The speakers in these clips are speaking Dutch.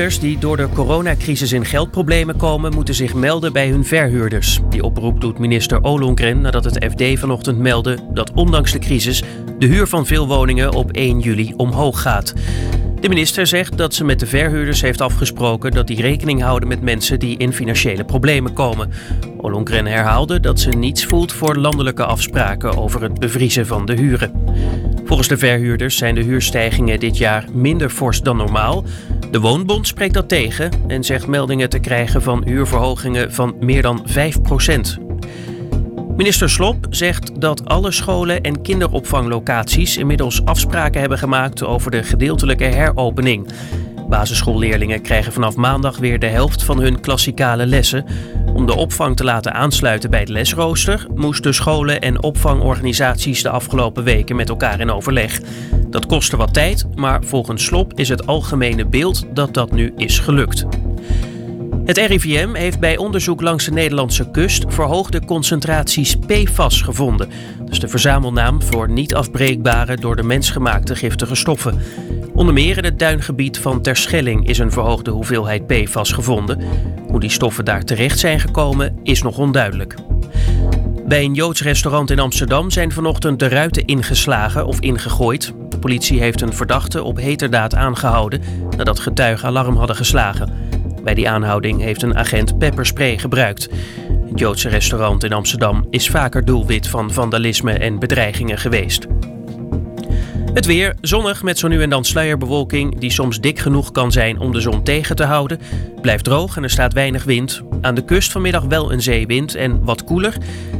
Die door de coronacrisis in geldproblemen komen, moeten zich melden bij hun verhuurders. Die oproep doet minister Ollongren nadat het FD vanochtend meldde dat ondanks de crisis de huur van veel woningen op 1 juli omhoog gaat. De minister zegt dat ze met de verhuurders heeft afgesproken dat die rekening houden met mensen die in financiële problemen komen. Ollongren herhaalde dat ze niets voelt voor landelijke afspraken over het bevriezen van de huren. Volgens de verhuurders zijn de huurstijgingen dit jaar minder fors dan normaal. De Woonbond spreekt dat tegen en zegt meldingen te krijgen van huurverhogingen van meer dan 5 procent. Minister Slop zegt dat alle scholen en kinderopvanglocaties inmiddels afspraken hebben gemaakt over de gedeeltelijke heropening. Basisschoolleerlingen krijgen vanaf maandag weer de helft van hun klassikale lessen. Om de opvang te laten aansluiten bij het lesrooster, moesten scholen en opvangorganisaties de afgelopen weken met elkaar in overleg. Dat kostte wat tijd, maar volgens Slop is het algemene beeld dat dat nu is gelukt. Het RIVM heeft bij onderzoek langs de Nederlandse kust verhoogde concentraties PFAS gevonden. Dat is de verzamelnaam voor niet afbreekbare door de mens gemaakte giftige stoffen. Onder meer in het duingebied van Terschelling is een verhoogde hoeveelheid PFAS gevonden. Hoe die stoffen daar terecht zijn gekomen is nog onduidelijk. Bij een Joods restaurant in Amsterdam zijn vanochtend de ruiten ingeslagen of ingegooid. De politie heeft een verdachte op heterdaad aangehouden nadat getuigen alarm hadden geslagen. Bij die aanhouding heeft een agent pepperspray gebruikt. Het Joodse restaurant in Amsterdam is vaker doelwit van vandalisme en bedreigingen geweest. Het weer zonnig met zo nu en dan sluierbewolking die soms dik genoeg kan zijn om de zon tegen te houden. Blijft droog en er staat weinig wind. Aan de kust vanmiddag wel een zeewind en wat koeler.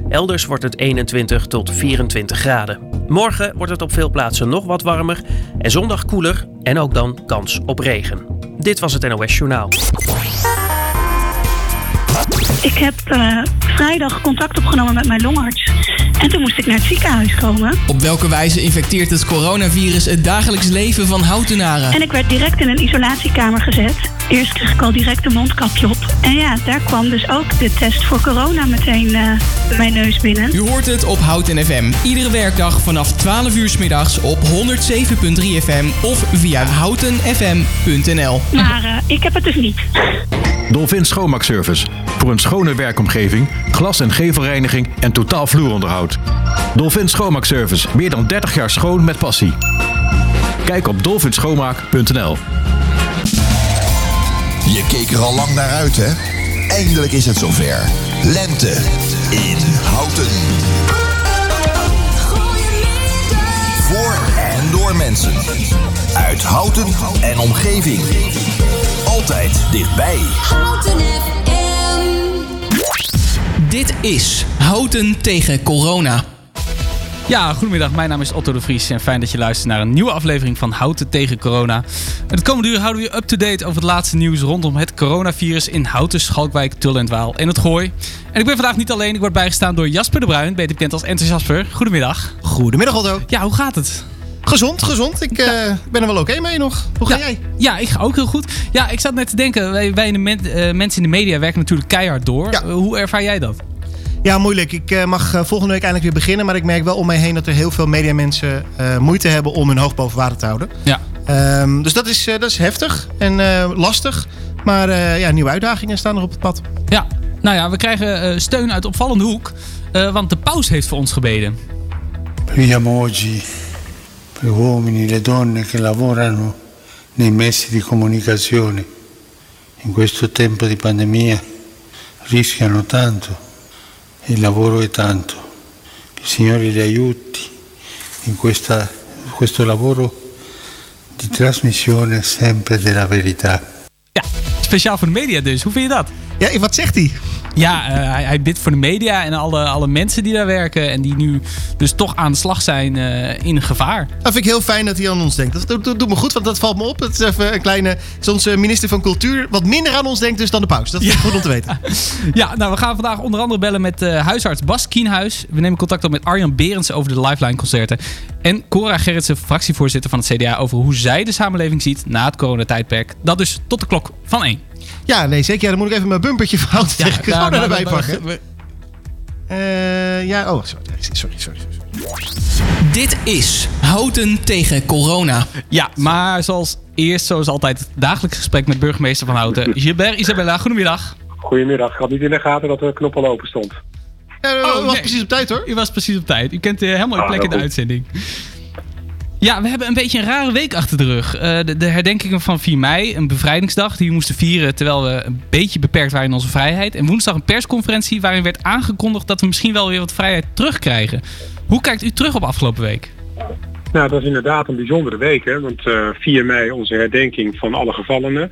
Elders wordt het 21 tot 24 graden. Morgen wordt het op veel plaatsen nog wat warmer en zondag koeler en ook dan kans op regen. Dit was het NOS Journaal. Ik heb uh, vrijdag contact opgenomen met mijn longarts. En toen moest ik naar het ziekenhuis komen. Op welke wijze infecteert het coronavirus het dagelijks leven van houtenaren? En ik werd direct in een isolatiekamer gezet. Eerst kreeg ik al direct een mondkapje op. En ja, daar kwam dus ook de test voor corona meteen uh, mijn neus binnen. U hoort het op Houten FM. Iedere werkdag vanaf 12 uur s middags op 107.3 FM of via houtenfm.nl. Maar uh, ik heb het dus niet. Dolphin Schoonmaakservice. Voor een schone werkomgeving, glas- en gevelreiniging en totaal vloeronderhoud. Dolphin Schoonmaakservice. Meer dan 30 jaar schoon met passie. Kijk op dolphinschoonmaak.nl Je keek er al lang naar uit, hè? Eindelijk is het zover. Lente in Houten. Voor en door mensen. Uit Houten en omgeving. Altijd dichtbij. Houten. Dit is Houten tegen corona. Ja, goedemiddag. Mijn naam is Otto de Vries en fijn dat je luistert naar een nieuwe aflevering van Houten tegen corona. En het komende uur houden we je up-to-date over het laatste nieuws rondom het coronavirus in Houten, Schalkwijk, Tullentwaal en het Gooi. En ik ben vandaag niet alleen, ik word bijgestaan door Jasper de Bruin, beter bekend als Enter Jasper. Goedemiddag. Goedemiddag Otto. Ja, hoe gaat het? Gezond, gezond. Ik uh, ben er wel oké mee nog. Hoe ga ja, jij? Ja, ik ga ook heel goed. Ja, ik zat net te denken, wij, wij in de men, uh, mensen in de media werken natuurlijk keihard door. Ja. Uh, hoe ervaar jij dat? Ja, moeilijk. Ik mag volgende week eindelijk weer beginnen. Maar ik merk wel om mij heen dat er heel veel mediamensen uh, moeite hebben om hun hoofd boven water te houden. Ja. Um, dus dat is, dat is heftig en lastig. Maar ja, nieuwe uitdagingen staan er op het pad. Ja, nou ja, we krijgen steun uit opvallende hoek. want de paus heeft voor ons gebeden. Per gli uomini e le donne che lavorano nei mezzi di comunicazione. In questo tempo di pandemia rischiano tanto. Il lavoro è tanto. Che il Signore li aiuti in questa, questo lavoro di trasmissione sempre della verità. Ja, speciaal voor de media dus. Hoe vind je dat? Ja, wat zegt hij? Ja, uh, hij, hij bidt voor de media en alle, alle mensen die daar werken. En die nu dus toch aan de slag zijn uh, in gevaar. Dat vind ik heel fijn dat hij aan ons denkt. Dat, dat, dat doet me goed, want dat valt me op. Het is even een kleine. Is onze minister van Cultuur wat minder aan ons denkt dus dan de paus. Dat ja. goed om te weten. ja, nou, we gaan vandaag onder andere bellen met uh, huisarts Bas Kienhuis. We nemen contact op met Arjan Berends over de Lifeline concerten. En Cora Gerritsen, fractievoorzitter van het CDA, over hoe zij de samenleving ziet na het coronatijdperk. Dat dus tot de klok Van één. Ja, nee, zeker. Ja, dan moet ik even mijn bumpertje van hout tegen corona nou, erbij we- pakken. we- Eh, ja, oh, sorry, sorry, sorry. sorry. Dit is Houten tegen corona. Ja, maar zoals eerst, zoals altijd, het dagelijks gesprek met burgemeester van Houten. Gilbert Isabella, goedemiddag. Goedemiddag. Ik had niet in de gaten dat de knop al open stond. Ja, dat Oh, was nee. precies op tijd hoor. U was precies op tijd. U kent eh, helemaal uw Ah, plek in de goed. uitzending. Ja, we hebben een beetje een rare week achter de rug. Eh, de, de herdenkingen van 4 mei, een bevrijdingsdag die we moesten vieren terwijl we een beetje beperkt waren in onze vrijheid. En woensdag een persconferentie waarin werd aangekondigd dat we misschien wel weer wat vrijheid terugkrijgen. Hoe kijkt u terug op afgelopen week? Nou, dat is inderdaad een bijzondere week, hè? want eh 4 mei onze herdenking van alle gevallenen.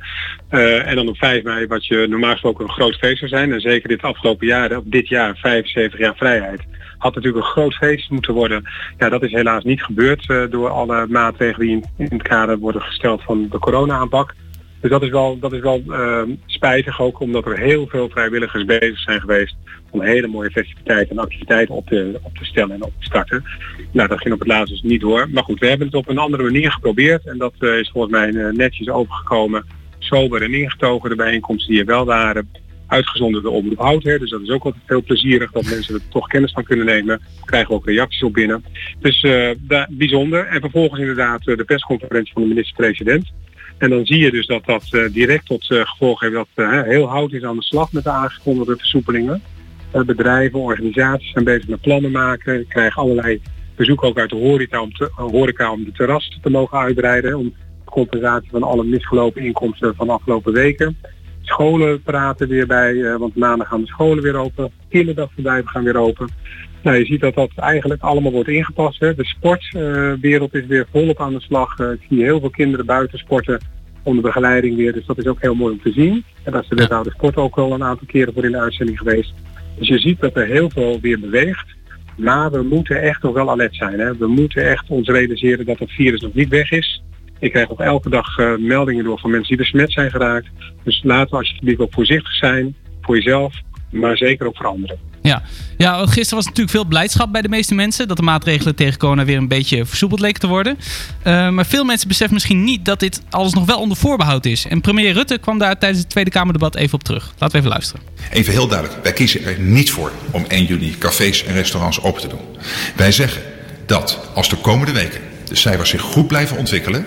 Eh, en dan op 5 mei wat je normaal gesproken een groot feest zou zijn. En zeker dit afgelopen jaar, op dit jaar, 75 jaar vrijheid, had natuurlijk een groot feest moeten worden. Ja, dat is helaas niet gebeurd eh, door alle maatregelen die in, het kader worden gesteld van de corona-aanpak. Dus dat is wel, dat is wel eh, spijtig ook, omdat er heel veel vrijwilligers bezig zijn geweest om hele mooie festiviteiten en activiteiten op te, op te stellen en op te starten. Nou, dat ging op het laatst dus niet door. Maar goed, we hebben het op een andere manier geprobeerd en dat eh, is volgens mij eh, netjes overgekomen. Sober en ingetogen de bijeenkomsten die er wel waren. Uitgezonden de Omroep Hout, hè, dus dat is ook altijd heel plezierig dat mensen er toch kennis van kunnen nemen. Krijgen we ook reacties op binnen. Dus eh, bijzonder. En vervolgens inderdaad eh, de persconferentie van de minister-president. En dan zie je dus dat dat eh, direct tot gevolg heeft dat heel Hout is aan de slag met de aangekondigde versoepelingen. Bedrijven, organisaties zijn bezig met plannen maken. Krijgen allerlei bezoek ook uit de horeca om, horeca om de terras te mogen uitbreiden. Om compensatie van alle misgelopen inkomsten van de afgelopen weken. Scholen praten weer bij, eh, want maandag gaan de scholen weer open. Kinderdagverblijven gaan weer open. Nou, je ziet dat dat eigenlijk allemaal wordt ingepast. Hè. De sportwereld is weer volop aan de slag. Eh, ik zie heel veel kinderen buiten sporten onder begeleiding weer. Dus dat is ook heel mooi om te zien. En daar is de wethouder sport ook al een aantal keren voor in de uitzending geweest. Dus je ziet dat er heel veel weer beweegt. Maar we moeten echt nog wel alert zijn. Hè. We moeten echt ons realiseren dat het virus nog niet weg is. Ik krijg nog elke dag eh, meldingen door van mensen die besmet zijn geraakt. Dus laten we alsjeblieft ook voorzichtig zijn. Voor jezelf, maar zeker ook voor anderen. Ja. ja, gisteren was natuurlijk veel blijdschap bij de meeste mensen dat de maatregelen tegen corona weer een beetje versoepeld leken te worden. Eh, maar veel mensen beseffen misschien niet dat dit alles nog wel onder voorbehoud is. En premier Rutte kwam daar tijdens het Tweede Kamerdebat even op terug. Laten we even luisteren. Even heel duidelijk, wij kiezen er niet voor om 1 juni cafés en restaurants open te doen. Wij zeggen dat als de komende weken de cijfers zich goed blijven ontwikkelen,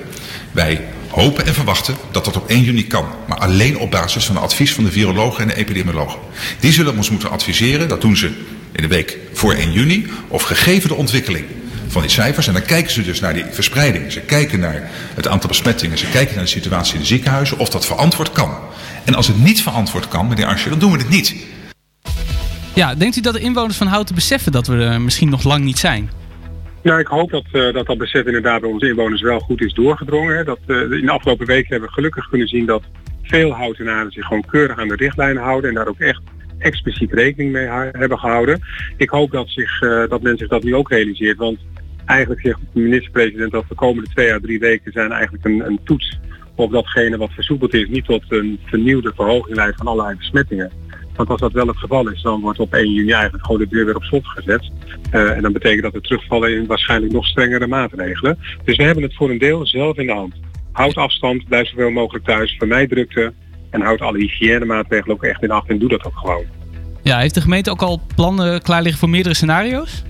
wij hopen en verwachten dat dat op 1 juni kan. Maar alleen op basis van het advies van de virologen en de epidemiologen. Die zullen ons moeten adviseren, dat doen ze in de week voor 1 juni, of gegeven de ontwikkeling van die cijfers. En dan kijken ze dus naar die verspreiding. Ze kijken naar het aantal besmettingen. Ze kijken naar de situatie in de ziekenhuizen. Of dat verantwoord kan. En als het niet verantwoord kan, meneer Arsje, dan doen we het niet. Ja, denkt u dat de inwoners van Houten beseffen dat we er misschien nog lang niet zijn? Nou, ik hoop dat eh, dat, dat besef inderdaad bij onze inwoners wel goed is doorgedrongen. Dat, eh, in de afgelopen weken hebben we gelukkig kunnen zien dat veel houtenaren zich gewoon keurig aan de richtlijnen houden en daar ook echt expliciet rekening mee hebben gehouden. Ik hoop dat, zich, eh, dat men zich dat nu ook realiseert, want eigenlijk zegt de minister-president dat de komende twee à drie weken zijn eigenlijk een, een toets op datgene wat versoepeld is, niet tot een vernieuwde verhoging leidt van allerlei besmettingen. Want als dat wel het geval is, dan wordt op 1 juni eigenlijk gewoon de deur weer op slot gezet. Eh, en dan betekent dat we terugvallen in waarschijnlijk nog strengere maatregelen. Dus we hebben het voor een deel zelf in de hand. Houd afstand, blijf zoveel mogelijk thuis, vermijd drukte en houd alle hygiënemaatregelen ook echt in acht en doe dat ook gewoon. Ja, heeft de gemeente ook al plannen klaar liggen voor meerdere scenario's?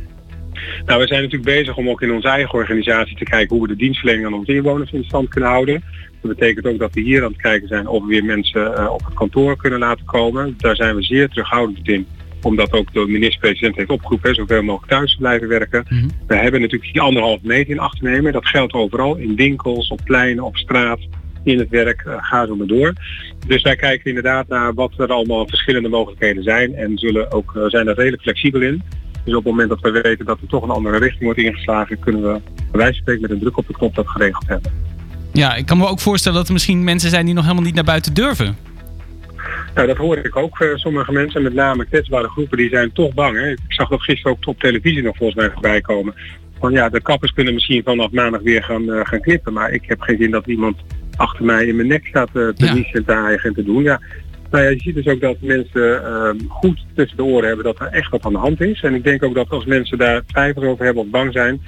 Nou, we zijn natuurlijk bezig om ook in onze eigen organisatie te kijken hoe we de dienstverlening aan onze inwoners in stand kunnen houden. Dat betekent ook dat we hier aan het kijken zijn of we weer mensen eh, op het kantoor kunnen laten komen. Daar zijn we zeer terughoudend in omdat ook de minister-president heeft opgeroepen hè, zoveel mogelijk thuis te blijven werken. We hebben natuurlijk die anderhalf meter in acht te nemen. Dat geldt overal, in winkels, op pleinen, op straat, in het werk, eh, ga zo maar door. Dus wij kijken inderdaad naar wat er allemaal verschillende mogelijkheden zijn en zullen ook, eh, zijn er redelijk flexibel in. Dus op het moment dat we weten dat er toch een andere richting wordt ingeslagen, kunnen we bij wijze van spreken met een druk op de knop dat geregeld hebben. Ja, ik kan me ook voorstellen dat er misschien mensen zijn die nog helemaal niet naar buiten durven. Nou, dat hoor ik ook. eh, sommige mensen, met name kwetsbare groepen, die zijn toch bang. Hè. Ik zag dat gisteren ook op televisie nog volgens mij voorbij komen. Van ja, de kappers kunnen misschien vanaf maandag weer gaan, eh, gaan knippen. Maar ik heb geen zin dat iemand achter mij in mijn nek staat eh, te Ja. niezen en te hijgen en te doen. Ja, nou ja, je ziet dus ook dat mensen ehm, goed tussen de oren hebben dat er echt wat aan de hand is. En ik denk ook dat als mensen daar twijfels over hebben of bang zijn,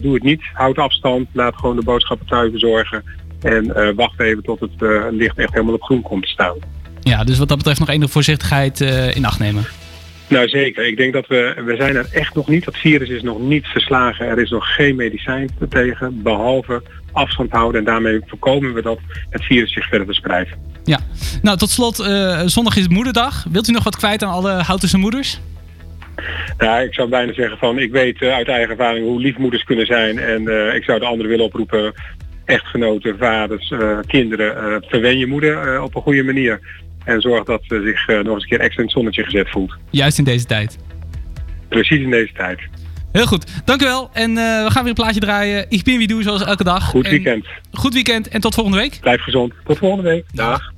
doe het niet. Houd afstand, laat gewoon de boodschappen thuis bezorgen. En wacht even tot het licht echt helemaal op groen komt te staan. Ja, dus wat dat betreft nog enige voorzichtigheid eh, in acht nemen. Nou zeker. Ik denk dat we, we zijn er echt nog niet. Dat virus is nog niet verslagen. Er is nog geen medicijn tegen, behalve afstand houden. En daarmee voorkomen we dat het virus zich verder verspreidt. Ja. Nou, tot slot, eh, zondag is moederdag. Wilt u nog wat kwijt aan alle Houtense moeders? Nou, ik zou bijna zeggen van, ik weet eh, uit eigen ervaring hoe lief moeders kunnen zijn. En ik zou de anderen willen oproepen, echtgenoten, vaders, kinderen, verwen je moeder op een goede manier. En zorg dat ze zich eh, nog eens een keer extra in het zonnetje gezet voelt. Juist in deze tijd. Precies in deze tijd. Heel goed, dank u wel. En eh, we gaan weer een plaatje draaien. Ik ben wie doe zoals elke dag. Goed En weekend. goed weekend en tot volgende week. Blijf gezond. Tot volgende week. Dag.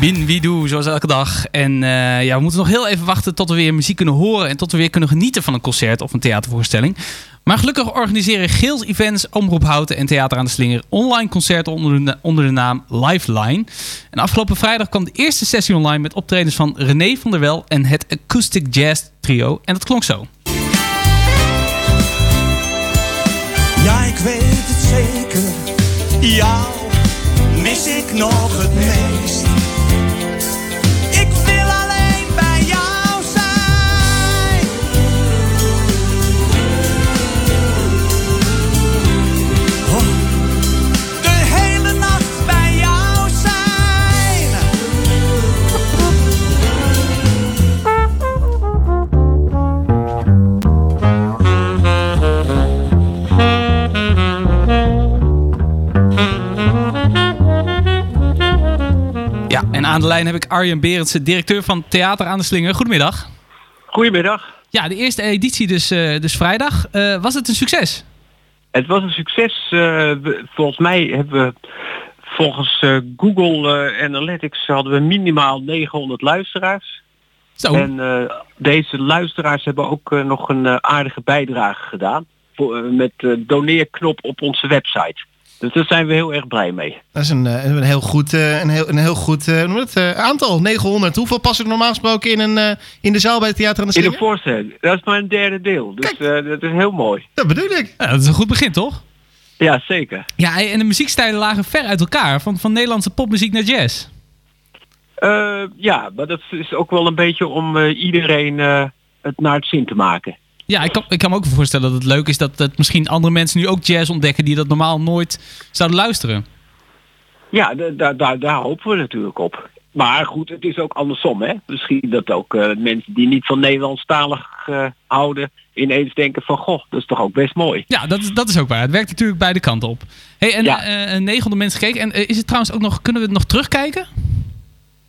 Wie doe, zoals elke dag. En eh, ja, we moeten nog heel even wachten tot we weer muziek kunnen horen en tot we weer kunnen genieten van een concert of een theatervoorstelling. Maar gelukkig organiseren Geels Events, Omroep Houten en Theater aan de Slinger online concerten onder de, onder de naam Lifeline. En afgelopen vrijdag kwam de eerste sessie online met optredens van René van der Wel en het Acoustic Jazz Trio. En dat klonk zo. Ja, ik weet het zeker. Jou mis ik nog het meest. Aan de lijn heb ik Arjen Berendsen, directeur van Theater aan de Slinger. Goedemiddag. Goedemiddag. Ja, de eerste editie dus, eh, dus vrijdag. Eh, was het een succes? Het was een succes. eh, we- volgens mij hebben we volgens Google Analytics hadden we minimaal 900 luisteraars. Zo. En deze luisteraars hebben ook nog een aardige bijdrage gedaan. Voor, met de doneerknop op onze website. Dus daar zijn we heel erg blij mee. Dat is een, eh, een heel goed, eh, een heel, een heel goed eh, het, eh, aantal, 900. Hoeveel passen er normaal gesproken in, een, eh, in de zaal bij het Theater aan de In de Slinger? voorstelling. Dat is maar een derde deel. Dus eh, dat is heel mooi. Dat bedoel ik. Ja, dat is een goed begin, toch? Ja, zeker. Ja, en de muziekstijlen lagen ver uit elkaar. Van, van Nederlandse popmuziek naar jazz. Eh, ja, maar dat is ook wel een beetje om eh, iedereen eh, het naar het zin te maken. Ja, ik kan, ik kan me ook voorstellen dat het leuk is dat, dat misschien andere mensen nu ook jazz ontdekken die dat normaal nooit zouden luisteren. Ja, da- da- da- daar hopen we natuurlijk op. Maar goed, het is ook andersom, hè. Misschien dat ook eh, mensen die niet van Nederlandstalig eh, houden... ineens denken van, goh, dat is toch ook best mooi. Ja, dat is, dat is ook waar. Het werkt natuurlijk beide kanten op. Hey, en Ja. eh, eh, 900 mensen gekeken. En is het trouwens ook nog, kunnen we het nog terugkijken?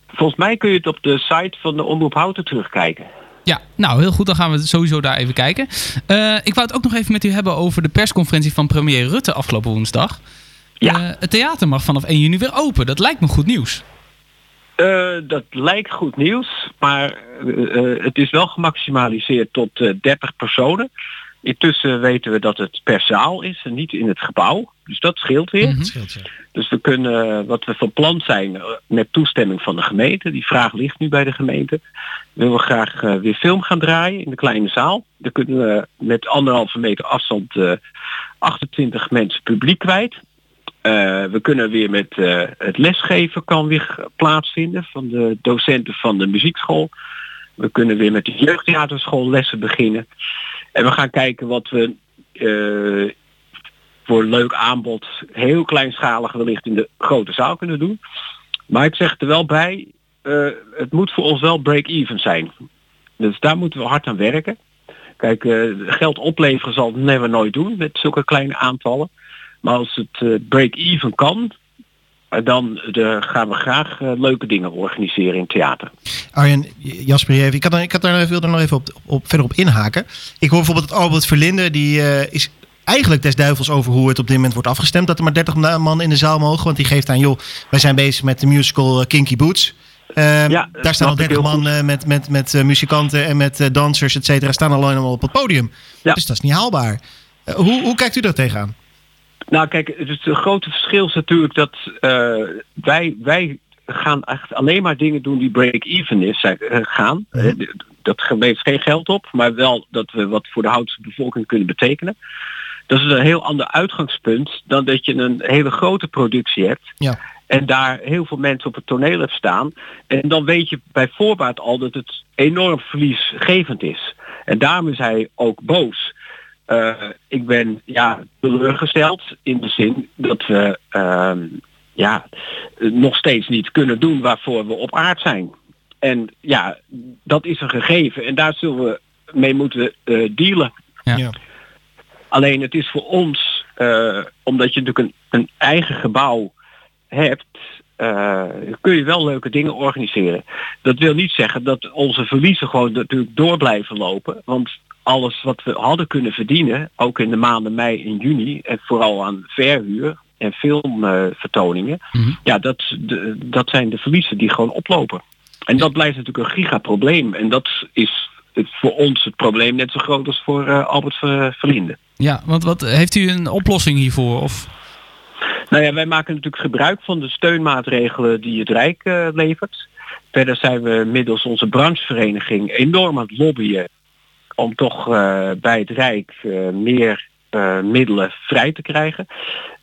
Volgens mij kun je het op de site van de Omroep Houten terugkijken. Ja, nou heel goed. Dan gaan we sowieso daar even kijken. Eh, ik wou het ook nog even met u hebben over de persconferentie van premier Rutte afgelopen woensdag. Ja. Eh, het theater mag vanaf 1 juni weer open. Dat lijkt me goed nieuws. Eh, dat lijkt goed nieuws, maar het is wel gemaximaliseerd tot eh 30 personen. Intussen weten we dat het per zaal is en niet in het gebouw. Dus dat scheelt weer. Dus we kunnen, eh, wat we van plan zijn, eh, met toestemming van de gemeente, die vraag ligt nu bij de gemeente, willen we graag eh, weer film gaan draaien in de kleine zaal. Dan kunnen we met anderhalve meter afstand eh 28 mensen publiek kwijt. Eh, we kunnen weer met eh, het lesgeven kan weer plaatsvinden van de docenten van de muziekschool. We kunnen weer met de jeugdtheaterschool lessen beginnen. En we gaan kijken wat we eh, voor leuk aanbod heel kleinschalig wellicht in de grote zaal kunnen doen. Maar ik zeg er wel bij, eh, het moet voor ons wel break-even zijn. Dus daar moeten we hard aan werken. Kijk, eh, geld opleveren zal het never nooit doen met zulke kleine aantallen. Maar als het eh, break-even kan, dan gaan we graag leuke dingen organiseren in theater. Arjen, Jasper, even- ik, had, ik had daar, wilde er nog even op, op, verder op inhaken. Ik hoor bijvoorbeeld Albert Verlinde, die is eigenlijk des duivels over hoe het op dit moment wordt afgestemd. Dat er maar 30 ma- man in de zaal mogen. Want die geeft aan, joh, wij zijn bezig met de musical eh, Kinky Boots. Ehm, Ja, daar staan al snap ik 30 heel man met, met, met eh, muzikanten en met eh, dansers, et cetera, staan al allemaal op het podium. Dus dat is niet haalbaar. Hoe, hoe kijkt u daar tegenaan? Nou kijk, het, is- het grote verschil is natuurlijk dat wij, wij gaan echt alleen maar dingen doen die break-even is, gaan. D- dat levert geen geld op, maar wel dat we wat voor de Houtse bevolking kunnen betekenen. Dat is een heel ander uitgangspunt dan dat je een hele grote productie hebt. Ja. En daar heel veel mensen op het toneel hebt staan. En dan weet je bij voorbaat al dat het enorm verliesgevend is. En daarom is hij ook boos. Eh, ik ben ja, teleurgesteld in de zin dat we ehm, ja, nog steeds niet kunnen doen waarvoor we op aard zijn. En ja, dat is een gegeven en daar zullen we mee moeten eh, dealen. Ja. Alleen het is voor ons, eh, omdat je natuurlijk een, een eigen gebouw hebt, eh, kun je wel leuke dingen organiseren. Dat wil niet zeggen dat onze verliezen gewoon natuurlijk door blijven lopen. Want alles wat we hadden kunnen verdienen, ook in de maanden mei en juni, en vooral aan verhuur en filmvertoningen, ja, dat, de, dat zijn de verliezen die gewoon oplopen. En dat blijft natuurlijk een gigaprobleem. En dat is voor ons het probleem net zo groot als voor eh, Albert Ver- Verlinde. Ja, want wat, heeft u een oplossing hiervoor? Of? Nou ja, wij maken natuurlijk gebruik van de steunmaatregelen die het Rijk eh, levert. Verder zijn we middels onze branchevereniging enorm aan het lobbyen om toch eh, bij het Rijk eh, meer middelen vrij te krijgen.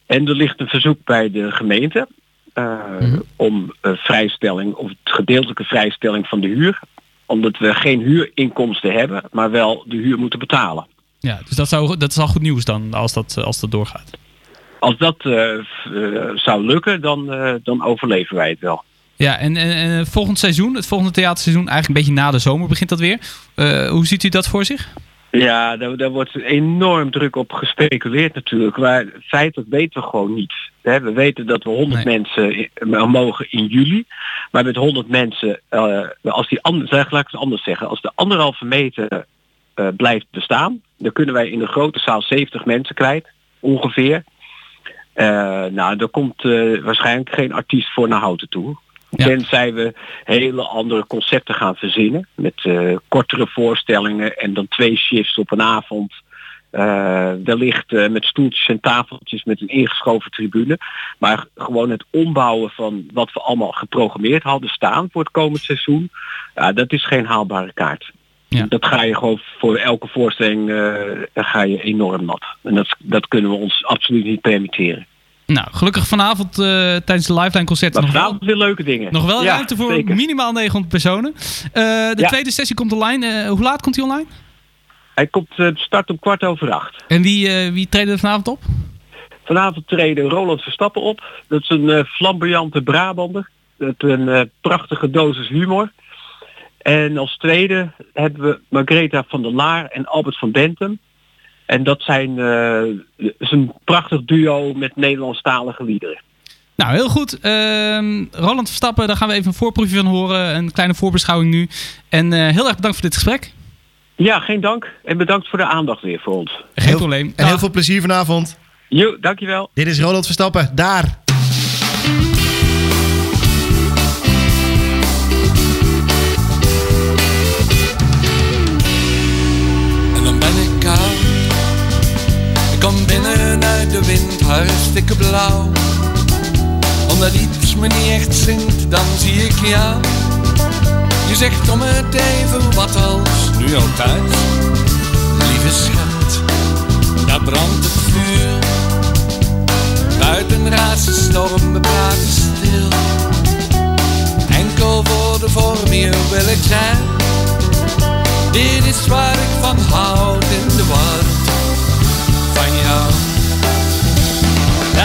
En er ligt een verzoek bij de gemeente eh, om vrijstelling of gedeeltelijke vrijstelling van de huur. Omdat we geen huurinkomsten hebben, maar wel de huur moeten betalen. Ja, dus dat, zou, dat is al goed nieuws dan als dat, als dat doorgaat. Als dat eh, eh, zou lukken, dan, eh, dan overleven wij het wel. Ja, en, en, en volgend seizoen, het volgende theaterseizoen, eigenlijk een beetje na de zomer begint dat weer. Eh, hoe ziet u dat voor zich? Ja, daar, daar wordt enorm druk op gespeculeerd natuurlijk. Maar feitelijk weten we gewoon niet. We weten dat we 100 mensen mogen in juli. Maar met 100 mensen, eh, als die anders, laat ik het anders zeggen, als de anderhalve meter eh, blijft bestaan, dan kunnen wij in de grote zaal 70 mensen kwijt, ongeveer. Eh, nou, er komt eh, waarschijnlijk geen artiest voor naar Houten toe. Tenzij we hele andere concepten gaan verzinnen. Met kortere voorstellingen en dan twee shifts op een avond. Wellicht met stoeltjes en tafeltjes met een ingeschoven tribune. Maar gewoon het ombouwen van wat we allemaal geprogrammeerd hadden staan voor het komend seizoen. Ja, dat is geen haalbare kaart. Dat ga je gewoon voor elke voorstelling eh, ga je enorm nat. En dat, dat kunnen we ons absoluut niet permitteren. Nou, gelukkig vanavond eh, tijdens de lifeline concerten nog wel, Vanavond weer leuke dingen. nog wel Ja, ruimte voor zeker. minimaal 900 personen. Eh, de Ja. tweede sessie komt online. Hoe laat komt die online? Hij komt start om kwart over acht. En wie, wie treden er vanavond op? Vanavond treden Roland Verstappen op. Dat is een flamboyante Brabander. Dat een prachtige dosis humor. En als tweede hebben we Margreta van der Laar en Albert van Bentum. En dat zijn eh, is een prachtig duo met Nederlandstalige liederen. Nou, heel goed. Ehm, Roland Verstappen, daar gaan we even een voorproefje van horen. Een kleine voorbeschouwing nu. En eh, heel erg bedankt voor dit gesprek. Ja, geen dank. En bedankt voor de aandacht weer voor ons. Geen probleem. En heel veel plezier vanavond. Jo, dankjewel. Dit is Roland Verstappen, daar. De wind, hartstikke blauw. Omdat iets me niet echt zingt, dan zie ik jou. Je zegt om het even wat als nu altijd. Lieve schat, daar brandt het vuur. Buiten raast de storm, we praten stil. Enkel voor de vorm hier wil ik zijn. Dit is waar ik van houd in de warmte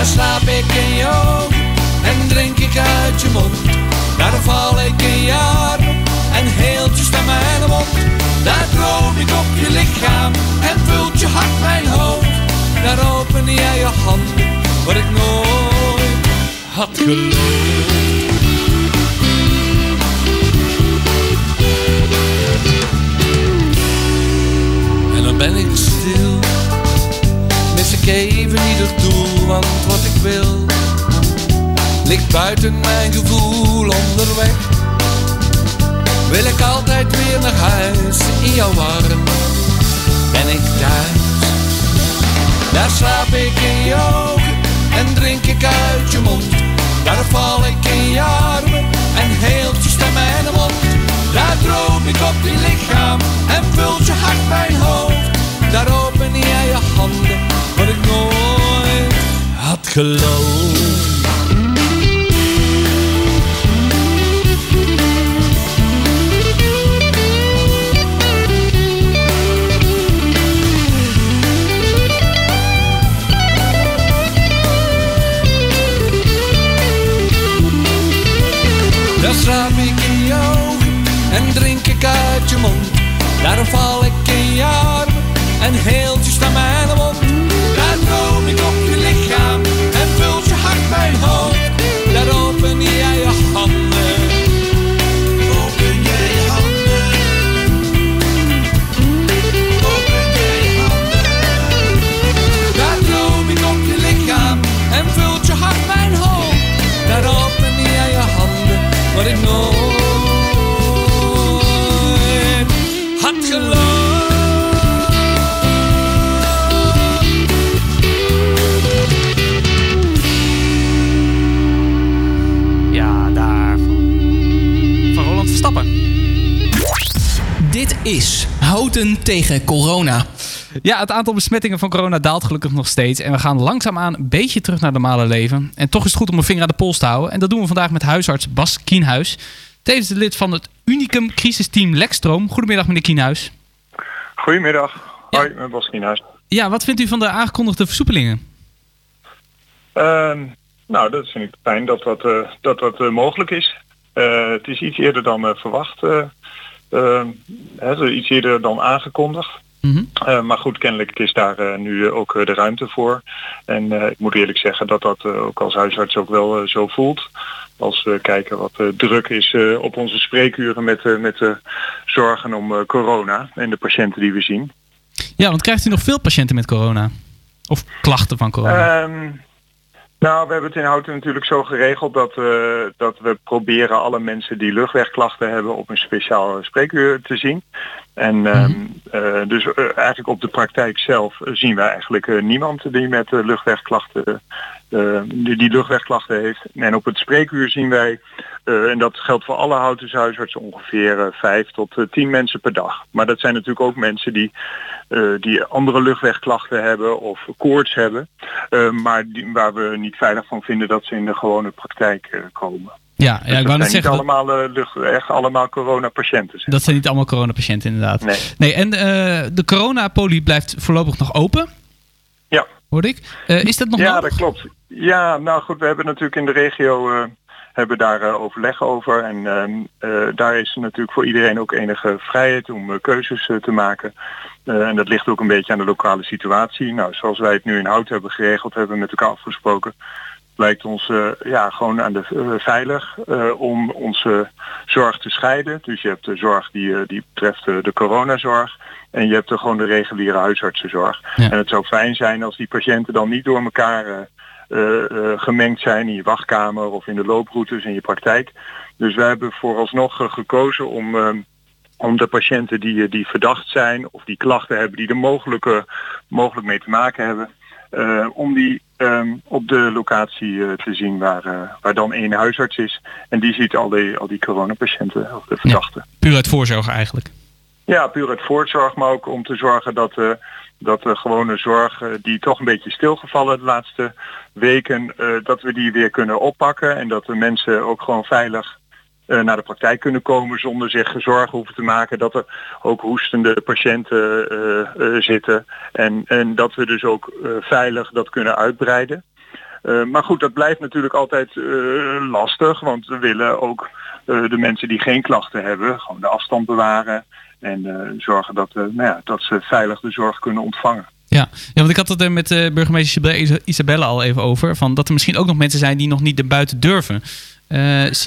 Daar slaap ik in je ogen en drink ik uit je mond. Daar val ik in je armen en heelt je stem mijn mond. Daar droom ik op je lichaam en vult je hart mijn hoofd. Daar open jij je handen, wat ik nooit had geloofd. Ik even ieder doel, want wat ik wil ligt buiten mijn gevoel onderweg. Wil ik altijd weer naar huis in jouw arm, ben ik thuis. Daar slaap ik in je ogen en drink ik uit je mond. Daar val ik in je armen en heelt je stem mijn mond. Daar droom ik op je lichaam en vult je hart mijn hoofd. Daar open jij je handen, had geloofd. Daar slaap ik je ogen en drink ik uit je mond. Daar val ik in je armen en heelt tegen corona. Ja, het aantal besmettingen van corona daalt gelukkig nog steeds. En we gaan langzaamaan een beetje terug naar het normale leven. En toch is het goed om een vinger aan de pols te houden. En dat doen we vandaag met huisarts Bas Kienhuis. Tevens de lid van het Unicum crisisteam Lekstroom. Goedemiddag meneer Kienhuis. Goedemiddag. Hoi, ik ben Bas Kienhuis. Ja, wat vindt u van de aangekondigde versoepelingen? Ehm, nou, dat vind ik fijn dat dat, eh, dat, dat eh, mogelijk is. Eh, het is iets eerder dan eh, verwacht. Eh, ehm, hè, iets eerder dan aangekondigd. Mhm. Eh, maar goed, kennelijk is daar eh, nu eh, ook de ruimte voor. En ik moet eerlijk zeggen dat dat ook als huisarts ook wel zo voelt. Als we kijken wat druk is op onze spreekuren met, met de zorgen om corona en de patiënten die we zien. Ja, want krijgt u nog veel patiënten met corona? Of klachten van corona? Ehm, nou, we hebben het in Houten natuurlijk zo geregeld dat, eh, dat we proberen alle mensen die luchtwegklachten hebben op een speciaal spreekuur te zien. En ehm, eh, dus eh, eigenlijk op de praktijk zelf zien wij eigenlijk niemand die met luchtwegklachten eh, die, die luchtwegklachten heeft. En op het spreekuur zien wij, eh, en dat geldt voor alle Houtense huisartsen, ongeveer eh, vijf tot tien mensen per dag. Maar dat zijn natuurlijk ook mensen die, die andere luchtwegklachten hebben of koorts hebben. maar die, waar we niet veilig van vinden dat ze in de gewone praktijk komen. ja, ja, Dus ik wou net zeggen, niet allemaal, eh, lucht, echt allemaal coronapatiënten. zeg. dat zijn niet allemaal coronapatiënten inderdaad. Nee. Nee, en eh, de coronapolie blijft voorlopig nog open, Ja. Hoorde ik. Eh, is dat nog ja, nodig? dat klopt. Ja, nou goed, we hebben natuurlijk in de regio eh, hebben daar eh, overleg over. En ehm, eh, daar is natuurlijk voor iedereen ook enige vrijheid om keuzes te maken. En dat ligt ook een beetje aan de lokale situatie. Nou, zoals wij het nu in Hout hebben geregeld, hebben we met elkaar afgesproken. Lijkt ons eh, ja, gewoon aan de eh, veilig eh, om onze zorg te scheiden. Dus je hebt de zorg die, die betreft de coronazorg. En je hebt er gewoon de reguliere huisartsenzorg. Ja. En het zou fijn zijn als die patiënten dan niet door elkaar gemengd zijn in je wachtkamer of in de looproutes in je praktijk. Dus wij hebben vooralsnog gekozen om, eh, om de patiënten die, die verdacht zijn of die klachten hebben die er mogelijk, eh, mogelijk mee te maken hebben, om die ehm, op de locatie eh, te zien waar, eh, waar dan één huisarts is. En die ziet al die, al die coronapatiënten of de verdachten. Puur uit voorzorg eigenlijk. Ja, puur uit voortzorg, maar ook om te zorgen dat, eh, dat de gewone zorg, die toch een beetje stilgevallen de laatste weken, dat we die weer kunnen oppakken en dat de mensen ook gewoon veilig naar de praktijk kunnen komen zonder zich zorgen hoeven te maken dat er ook hoestende patiënten eh, eh, zitten en, en dat we dus ook eh, veilig dat kunnen uitbreiden. Eh, maar goed, dat blijft natuurlijk altijd eh, lastig, want we willen ook eh, de mensen die geen klachten hebben, gewoon de afstand bewaren en eh, zorgen dat, eh, nou ja, dat ze veilig de zorg kunnen ontvangen. Ja. ja, want ik had het er met eh, burgemeester Isabelle- Isabelle al even over. Van dat er misschien ook nog mensen zijn die nog niet naar buiten durven. Eh,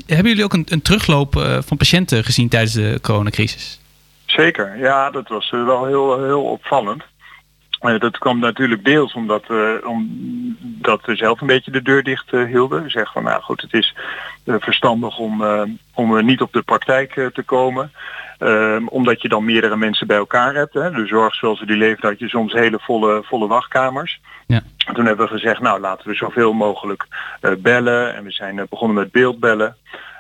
hebben jullie ook een, een terugloop eh, van patiënten gezien tijdens de coronacrisis? Zeker, ja, dat was eh, wel heel, heel opvallend. Dat kwam natuurlijk deels omdat, eh, omdat we zelf een beetje de deur dicht eh, hielden. We zeggen van nou goed, het is eh, verstandig om, om niet op de praktijk te komen. Ehm, omdat je dan meerdere mensen bij elkaar hebt. Hè. De zorg zoals we die leefden had je soms hele volle, volle wachtkamers. Ja. Toen hebben we gezegd, nou laten we zoveel mogelijk bellen. En we zijn begonnen met beeldbellen.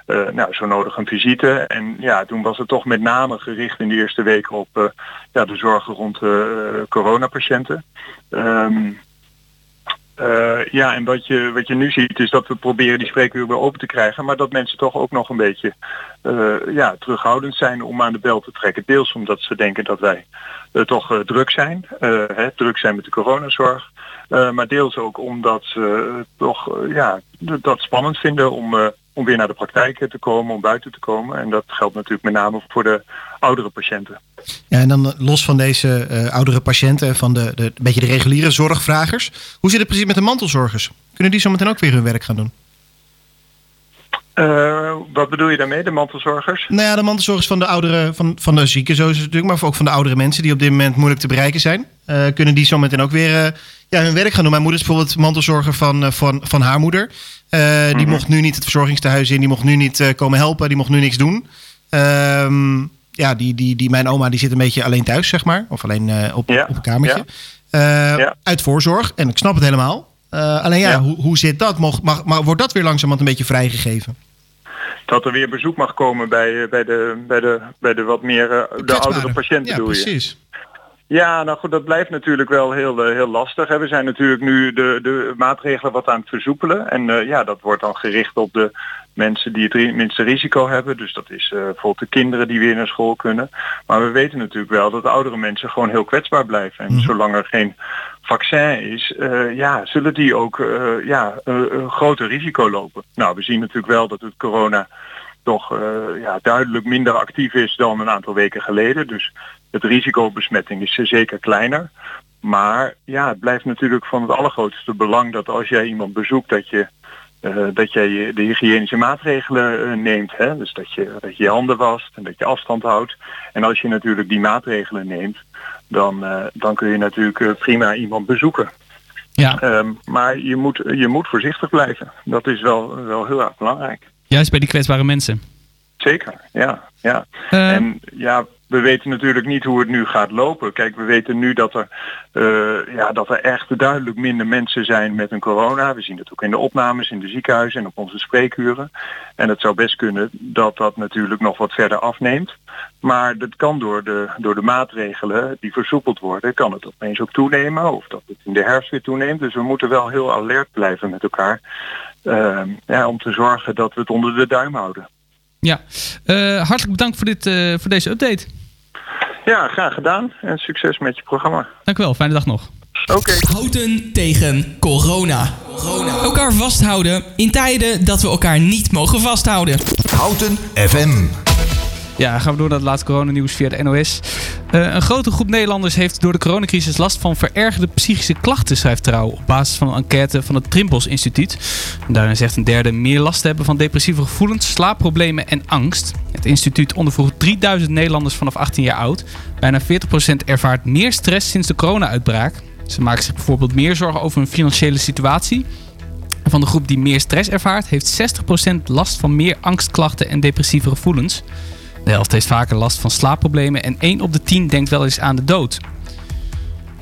Eh, nou, zo nodig een visite. En ja, toen was het toch met name gericht in de eerste weken op eh, ja, de zorgen rond eh, coronapatiënten. Eh, ja, en wat je, wat je nu ziet is dat we proberen die spreekuur weer open te krijgen, maar dat mensen toch ook nog een beetje ja, terughoudend zijn om aan de bel te trekken. Deels omdat ze denken dat wij toch druk zijn, hè, druk zijn met de coronazorg. Maar deels ook omdat ze toch ja, dat spannend vinden om, om weer naar de praktijk eh, te komen, om buiten te komen. En dat geldt natuurlijk met name voor de oudere patiënten. Ja, en dan eh, los van deze eh, oudere patiënten, van de, de, beetje de reguliere zorgvragers. Hoe zit het precies met de mantelzorgers? Kunnen die zometeen ook weer hun werk gaan doen? Eh, wat bedoel je daarmee, de mantelzorgers? Nou ja, de mantelzorgers van de oudere, van, van de zieken, zo is het natuurlijk, maar ook van de oudere mensen die op dit moment moeilijk te bereiken zijn. Eh, kunnen die zometeen ook weer eh, ja, hun werk gaan doen? Mijn moeder is bijvoorbeeld mantelzorger van, van, van haar moeder. Die Mhm. mocht nu niet het verzorgingstehuis in, die mocht nu niet komen helpen, die mocht nu niks doen. Ehm, ja, die, die, die, mijn oma die zit een beetje alleen thuis, zeg maar. Of alleen op, Ja, op een kamertje. ja. Uit voorzorg. En ik snap het helemaal. Alleen ja, Ja. Hoe, hoe zit dat? Mag, mag, maar wordt dat weer langzamerhand een beetje vrijgegeven? Dat er weer bezoek mag komen bij, eh, bij, de, bij, de, bij de wat meer eh, de oudere patiënten Ja, bedoel je? precies. Ja, nou goed, dat blijft natuurlijk wel heel, eh, heel lastig. Hè. We zijn natuurlijk nu de, de maatregelen wat aan het versoepelen. En ja, dat wordt dan gericht op de mensen die het minste risico hebben. Dus dat is eh, bijvoorbeeld de kinderen die weer naar school kunnen. Maar we weten natuurlijk wel dat de oudere mensen gewoon heel kwetsbaar blijven. En zolang er geen vaccin is, eh, ja, zullen die ook eh, ja, een groter risico lopen. Nou, we zien natuurlijk wel dat het corona toch ja, duidelijk minder actief is dan een aantal weken geleden. Dus het risico op besmetting is zeker kleiner. Maar ja, het blijft natuurlijk van het allergrootste belang dat als jij iemand bezoekt dat je eh, dat jij je- de hygiënische maatregelen eh, neemt. Hè? Dus dat je, dat je je handen wast en dat je afstand houdt. En als je natuurlijk die maatregelen neemt, dan, eh, dan kun je natuurlijk prima iemand bezoeken. Ja. Ehm, maar je moet, je moet voorzichtig blijven. Dat is wel, wel heel erg belangrijk. Juist bij die kwetsbare mensen. Zeker, ja. ja. En ja, we weten natuurlijk niet hoe het nu gaat lopen. Kijk, we weten nu dat er, eh, ja, dat er echt duidelijk minder mensen zijn met een corona. We zien het ook in de opnames in de ziekenhuizen en op onze spreekuren. En het zou best kunnen dat dat natuurlijk nog wat verder afneemt. Maar dat kan door de, door de maatregelen die versoepeld worden, kan het opeens ook toenemen. Of dat het in de herfst weer toeneemt. Dus we moeten wel heel alert blijven met elkaar. ehm, ja, om te zorgen dat we het onder de duim houden. Ja, Eh, hartelijk bedankt voor, dit, eh, voor deze update. Ja, graag gedaan. En succes met je programma. Dank u wel, fijne dag nog. Oké. Houten tegen corona. Elkaar vasthouden in tijden dat we elkaar niet mogen vasthouden. Houten FM. Ja, gaan we door naar het laatste coronanieuws via de NOS. Eh, een grote groep Nederlanders heeft door de coronacrisis last van verergerde psychische klachten, schrijft Trouw. Op basis van een enquête van het Trimbos Instituut. Daarin zegt een derde meer last te hebben van depressieve gevoelens, slaapproblemen en angst. Het instituut ondervroeg 3000 Nederlanders vanaf 18 jaar oud. Bijna 40% ervaart meer stress sinds de corona-uitbraak. Ze maken zich bijvoorbeeld meer zorgen over hun financiële situatie. Van de groep die meer stress ervaart, heeft 60% last van meer angstklachten en depressieve gevoelens. Helft heeft vaker last van slaapproblemen en 1 op de 10 denkt wel eens aan de dood.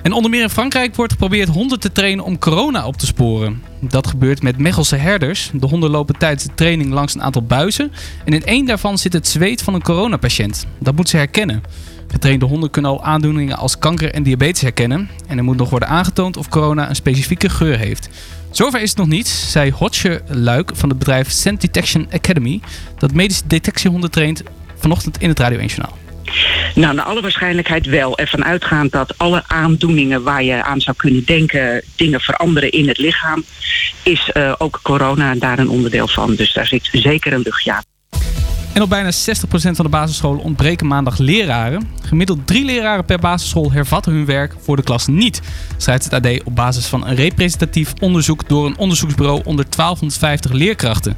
En onder meer in Frankrijk wordt geprobeerd honden te trainen om corona op te sporen. Dat gebeurt met Mechelse herders. De honden lopen tijdens de training langs een aantal buizen. En in één daarvan zit het zweet van een coronapatiënt. Dat moeten ze herkennen. Getrainde honden kunnen al aandoeningen als kanker en diabetes herkennen. En er moet nog worden aangetoond of corona een specifieke geur heeft. Zover is het nog niet, zei Hotje Luik van het bedrijf Scent Detection Academy. Dat medische detectiehonden traint vanochtend in het Radio 1 Journaal. Nou, naar alle waarschijnlijkheid wel. Ervan uitgaand dat alle aandoeningen waar je aan zou kunnen denken, dingen veranderen in het lichaam, is eh, ook corona daar een onderdeel van. Dus daar zit zeker een luchtje aan. En op bijna 60% van de basisscholen ontbreken maandag leraren. Gemiddeld drie leraren per basisschool hervatten hun werk voor de klas niet. Schrijft het AD op basis van een representatief onderzoek door een onderzoeksbureau onder 1250 leerkrachten.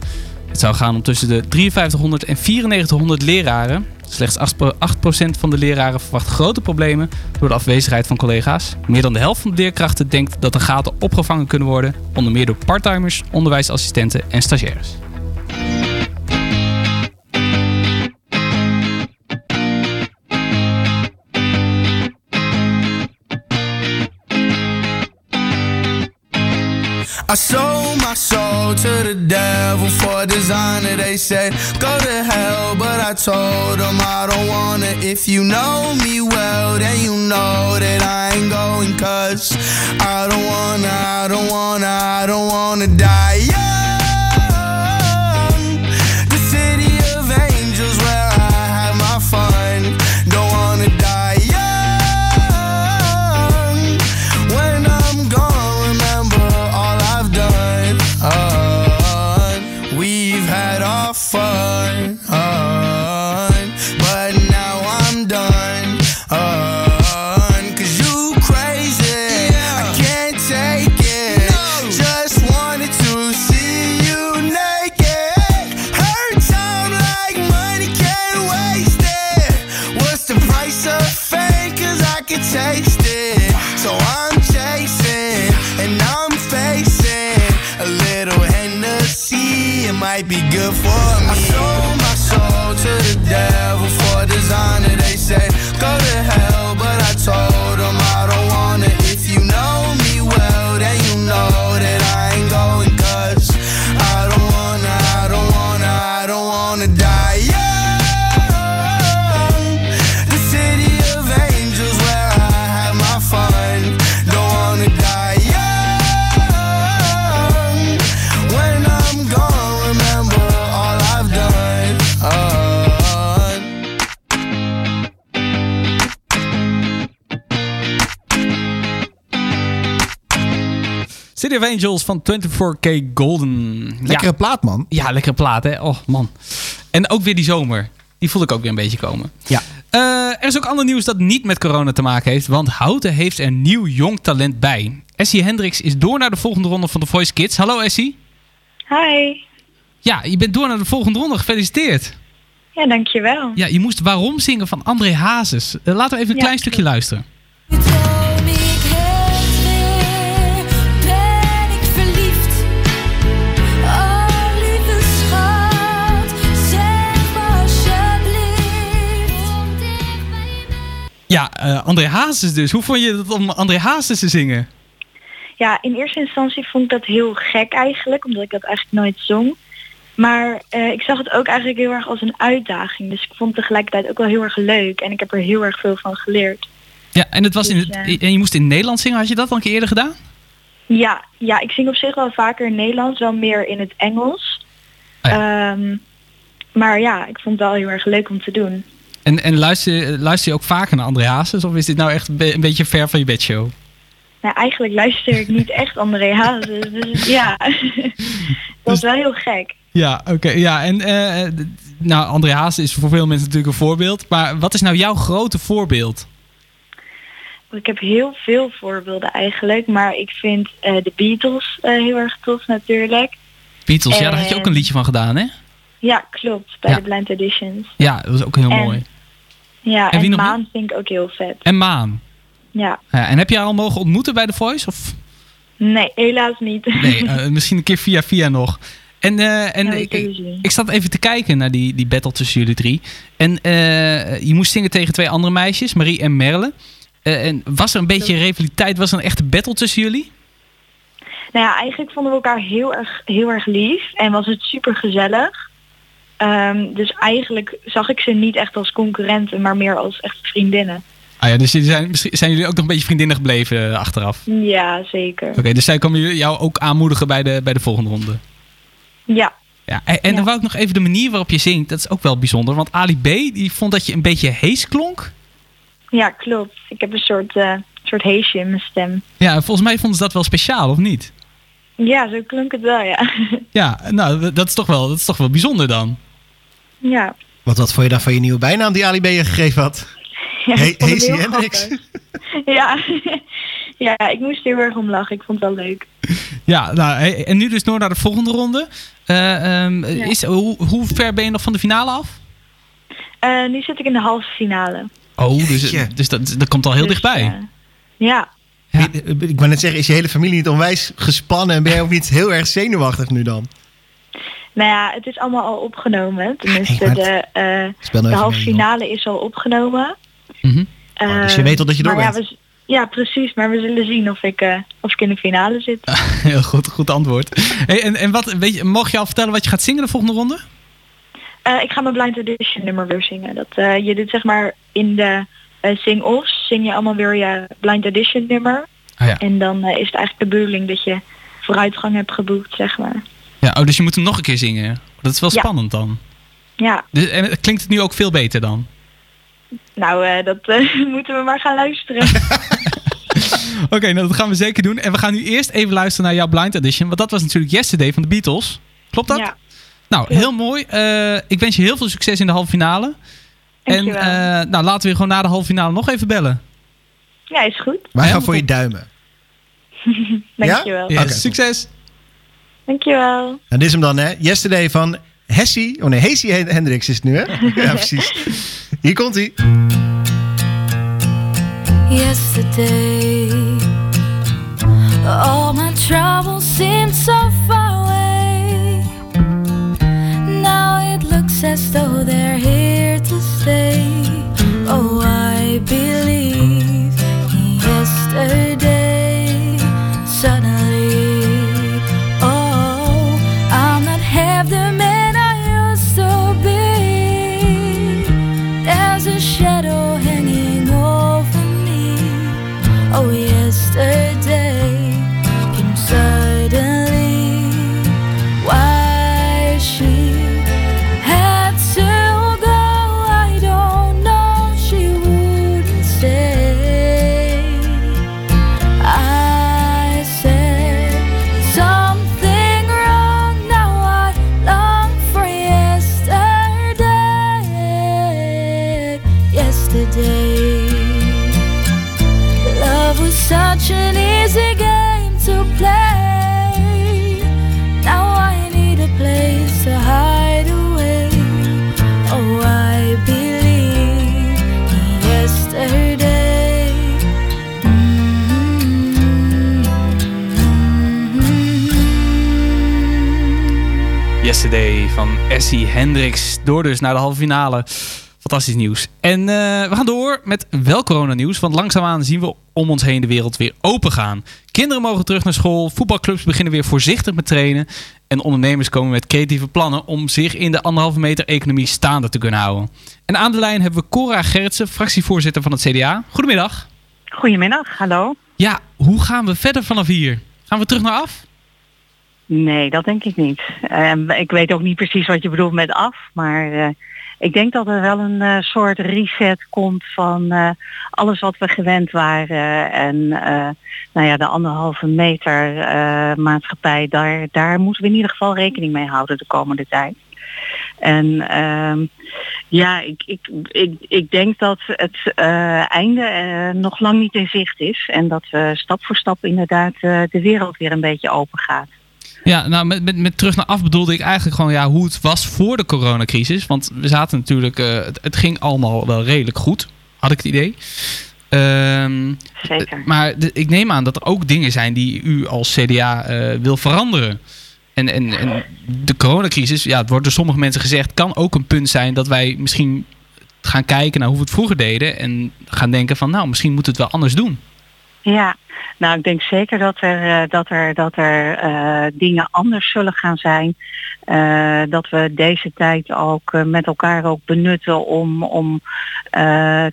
Het zou gaan om tussen de 5300 en 9400 leraren. Slechts 8% van de leraren verwacht grote problemen door de afwezigheid van collega's. Meer dan de helft van de leerkrachten denkt dat de gaten opgevangen kunnen worden, onder meer door parttimers, onderwijsassistenten en stagiaires. My soul to the for a designer. They said, go to hell, but I told them I don't wanna. If you know me well, then you know that I ain't going. Cause I don't wanna, I don't wanna, I don't wanna die young. City of Angels van 24K Golden. Lekkere plaat, man. Ja, lekkere plaat, hè? Oh, man. En ook weer die zomer. Die voel ik ook weer een beetje komen. Ja. Eh, er is ook ander nieuws dat niet met corona te maken heeft. Want Houten heeft er nieuw jong talent bij. Essie Hendricks is door naar de volgende ronde van The Voice Kids. Hallo Essie. Hi. Ja, je bent door naar de volgende ronde. Gefeliciteerd. Ja, dankjewel. Ja, je moest Waarom zingen van André Hazes. Eh, laten we even een Ja, klein stukje luisteren. Ja, eh, André Hazes dus. Hoe vond je het om André Hazes te zingen? Ja, in eerste instantie vond ik dat heel gek eigenlijk, omdat ik dat eigenlijk nooit zong. Maar eh, ik zag het ook eigenlijk heel erg als een uitdaging. Dus ik vond het tegelijkertijd ook wel heel erg leuk. En ik heb er heel erg veel van geleerd. Ja, en, het was in Dus, het, eh, en je moest in het Nederlands zingen. Had je dat al een keer eerder gedaan? Ja, ja, ik zing op zich wel vaker in Nederlands, wel meer in het Engels. Ehm, maar ja, ik vond het wel heel erg leuk om te doen. En, en luister, luister je ook vaker naar André Hazes? Of is dit nou echt een be- een beetje ver van je bedshow? Nou, eigenlijk luister ik niet echt André Hazes. Dus ja, dat is wel heel gek. Ja, oké. ja, en eh, nou, André Hazes is voor veel mensen natuurlijk een voorbeeld. Maar wat is nou jouw grote voorbeeld? Ik heb heel veel voorbeelden eigenlijk, maar ik vind eh, de Beatles eh, heel erg tof natuurlijk. Beatles, ja, daar had je ook een En- liedje van gedaan, hè? Ja, klopt, bij Ja. de Blind Editions. Ja, dat was ook heel En- mooi. Ja, En wie en, nog Maan vind ik ook heel vet. En Maan. Ja, Ja, en heb je haar al mogen ontmoeten bij The Voice? Of? nee, helaas niet. Nee, eh, misschien een keer via via nog. En, eh, en Ja, ik, ik, zat even te kijken naar die, die battle tussen jullie drie. En eh, je moest zingen tegen twee andere meisjes, Marie en Merle. En was er een beetje rivaliteit? Was er een echte battle tussen jullie? Nou ja, eigenlijk vonden we elkaar heel erg, heel erg lief en was het super gezellig. Ehm, dus eigenlijk zag ik ze niet echt als concurrenten, maar meer als echt vriendinnen. Ah ja, dus zijn, misschien zijn jullie ook nog een beetje vriendinnen gebleven eh, achteraf? Ja, zeker. Oké, dus zij komen jou ook aanmoedigen bij de, bij de volgende ronde? Ja, Ja, en, en dan wou ik nog even de manier waarop je zingt, dat is ook wel bijzonder. Want Ali B, die vond dat je een beetje hees klonk. ja, klopt. Ik heb een soort, eh, soort heesje in mijn stem. Ja, en volgens mij vonden ze dat wel speciaal, of niet? Ja, zo klonk het wel, ja. Ja, nou, dat is toch wel, dat is toch wel bijzonder dan. Ja. Wat, wat vond je dan van je nieuwe bijnaam die Ali B je gegeven had? Ja, Hazy Hendricks? grappig. Ja. ja, ik moest er heel erg om lachen. Ik vond het wel leuk. Ja, nou, en nu dus door naar de volgende ronde. Eh, ehm, is, hoe, hoe ver ben je nog van de finale af? Eh, nu zit ik in de halve finale. Oh, dus, dus dat, dat komt al heel Dus, dichtbij. eh, ja. Ik, ik wou net zeggen, is je hele familie niet onwijs gespannen en ben je ook niet heel erg zenuwachtig nu dan? Nou ja, het is allemaal al opgenomen. Tenminste, de, nou de halve finale is al opgenomen. Oh, dus je weet al dat je door ja, bent. we z- ja, precies. Maar we zullen zien of ik, eh, of ik in de finale zit. Heel goed, goed antwoord. Hey, en en wat, weet je, mag je al vertellen wat je gaat zingen de volgende ronde? Eh, ik ga mijn Blind Edition nummer weer zingen. Dat, je doet zeg maar in de sing-offs, zing je allemaal weer je Blind Edition nummer. Ah, ja. En dan is het eigenlijk de bedoeling dat je vooruitgang hebt geboekt, zeg maar. Ja, oh, dus je moet hem nog een keer zingen. Dat is wel Ja. spannend dan. Ja, Dus, en klinkt het nu ook veel beter dan? nou, eh, dat eh, moeten we maar gaan luisteren. Oké, nou, dat gaan we zeker doen. En we gaan nu eerst even luisteren naar jouw Blind Edition. Want dat was natuurlijk Yesterday van de Beatles. Klopt dat? Ja. Nou, heel mooi. Eh, ik wens je heel veel succes in de halve finale. En Dankjewel. eh, nou, laten we gewoon na de halve finale nog even bellen. Ja, is goed. Wij gaan voor je duimen. Dankjewel. Yes, Oké, succes. Dankjewel. En dit is hem dan, hè? Yesterday van Hessie. Oh nee, Hazy Hendricks is het nu, hè? ja, precies. Hier komt hij. Yesterday, all my troubles seemed so far away. Now it looks as though they're here to stay. Van Essie Hendricks. Door dus naar de halve finale. Fantastisch nieuws. En eh, we gaan door met wel coronanieuws. Want langzaamaan zien we om ons heen de wereld weer open gaan. Kinderen mogen terug naar school. Voetbalclubs beginnen weer voorzichtig met trainen. En ondernemers komen met creatieve plannen om zich in de anderhalve meter economie staande te kunnen houden. En aan de lijn hebben we Cora Gerritsen, fractievoorzitter van het CDA. Goedemiddag. Goedemiddag, hallo. Ja, hoe gaan we verder vanaf hier? Gaan we terug naar af? Nee, dat denk ik niet. Ehm, ik weet ook niet precies wat je bedoelt met af, maar eh, ik denk dat er wel een eh, soort reset komt van eh, alles wat we gewend waren. En nou ja, de anderhalve meter maatschappij, daar, daar moeten we in ieder geval rekening mee houden de komende tijd. En ehm, ja, ik, ik, ik, ik denk dat het einde nog lang niet in zicht is. En dat we stap voor stap inderdaad de wereld weer een beetje open gaat. Ja, nou met, met, met terug naar af bedoelde ik eigenlijk gewoon ja, hoe het was voor de coronacrisis. Want we zaten natuurlijk, eh, het, het ging allemaal wel redelijk goed, had ik het idee. Ehm, Zeker. Maar de- ik neem aan dat er ook dingen zijn die u als CDA eh, wil veranderen. En, en, en de coronacrisis, ja, het wordt door sommige mensen gezegd, kan ook een punt zijn dat wij misschien gaan kijken naar hoe we het vroeger deden. En gaan denken van, nou, misschien moeten we het wel anders doen. Ja, nou ik denk zeker dat er, eh, dat er, dat er eh, dingen anders zullen gaan zijn. Eh, dat we deze tijd ook met elkaar ook benutten om, om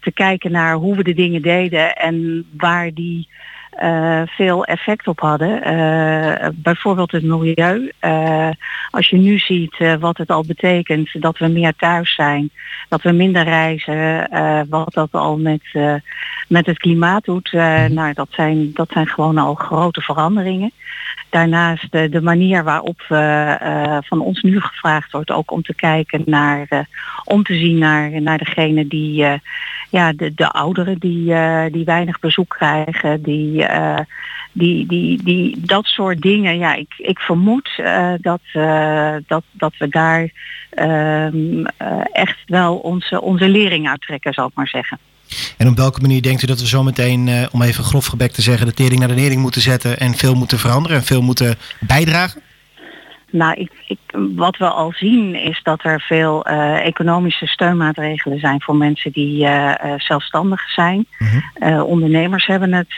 te kijken naar hoe we de dingen deden en waar die eh, veel effect op hadden. Eh, bijvoorbeeld het milieu. Eh, als je nu ziet wat het al betekent dat we meer thuis zijn, dat we minder reizen, wat dat al met, met het klimaat doet, eh, nou, dat, zijn, dat zijn gewoon al grote veranderingen. Daarnaast de, de manier waarop we, eh, van ons nu gevraagd wordt ook om te kijken naar, eh, om te zien naar, naar degene die, eh, ja, de, de ouderen die, eh, die weinig bezoek krijgen, die, eh, die, die, die, dat soort dingen. Ja, ik, ik vermoed eh, dat, eh, dat, dat we daar ehm, eh, echt wel onze, onze lering uittrekken, zal ik maar zeggen. En op welke manier denkt u dat we zometeen, eh om even grof gebek te zeggen, de tering naar de nering moeten zetten en veel moeten veranderen en veel moeten bijdragen? Nou, ik, ik, wat we al zien is dat er veel eh, economische steunmaatregelen zijn voor mensen die eh, zelfstandig zijn. Eh, ondernemers hebben het,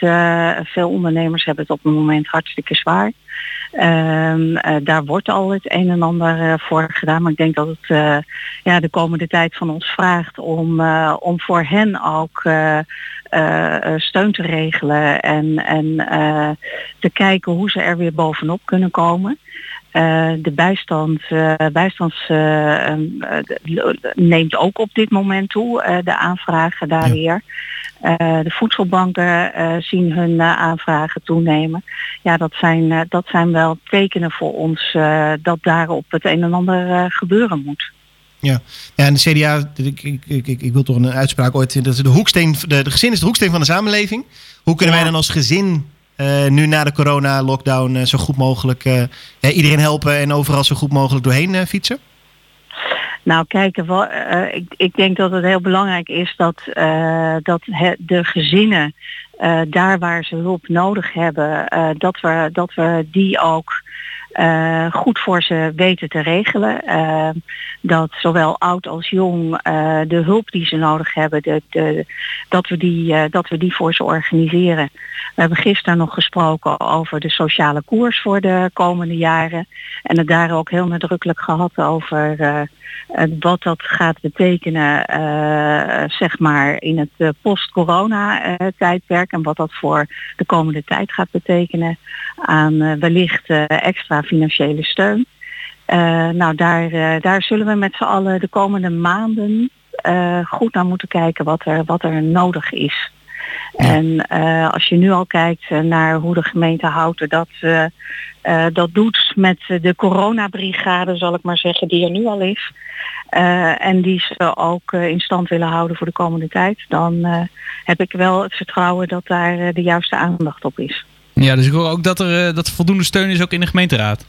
veel ondernemers hebben het op het moment hartstikke zwaar. Ehm, eh, daar wordt al het een en ander eh, voor gedaan, maar ik denk dat het eh, ja, de komende tijd van ons vraagt om, om voor hen ook steun te regelen en, en te kijken hoe ze er weer bovenop kunnen komen. De bijstand, bijstands eh, ehm, eh, neemt ook op dit moment toe, de aanvragen daar weer. Eh, de voedselbanken eh, zien hun eh, aanvragen toenemen. Ja, dat zijn, dat zijn wel tekenen voor ons dat daarop het een en ander gebeuren moet. Ja, ja en de CDA, ik, ik, ik, ik wil toch een uitspraak ooit, dat de hoeksteen, de, de gezin is de hoeksteen van de samenleving. Hoe kunnen wij dan als gezin nu na de corona-lockdown zo goed mogelijk ja, iedereen helpen en overal zo goed mogelijk doorheen fietsen? Nou, kijken, wel, eh, ik, ik denk dat het heel belangrijk is dat, eh, dat de gezinnen eh, daar waar ze hulp nodig hebben, eh, dat, we, dat we die ook eh, goed voor ze weten te regelen. Dat zowel oud als jong eh, de hulp die ze nodig hebben, dat, we die, eh, dat we die voor ze organiseren. We hebben gisteren nog gesproken over de sociale koers voor de komende jaren. En het daar ook heel nadrukkelijk gehad over eh, wat dat gaat betekenen, zeg maar, in het eh, post-corona-tijdperk. en wat dat voor de komende tijd gaat betekenen aan wellicht extra financiële steun. Eh, nou, daar, eh, daar zullen we met z'n allen de komende maanden eh, goed naar moeten kijken wat er, wat er nodig is. En als je nu al kijkt naar hoe de gemeente Houten dat, dat doet met de coronabrigade, zal ik maar zeggen, die er nu al is. en die ze ook in stand willen houden voor de komende tijd. Dan heb ik wel het vertrouwen dat daar de juiste aandacht op is. Ja, dus ik hoor ook dat er, dat er voldoende steun is ook in de gemeenteraad.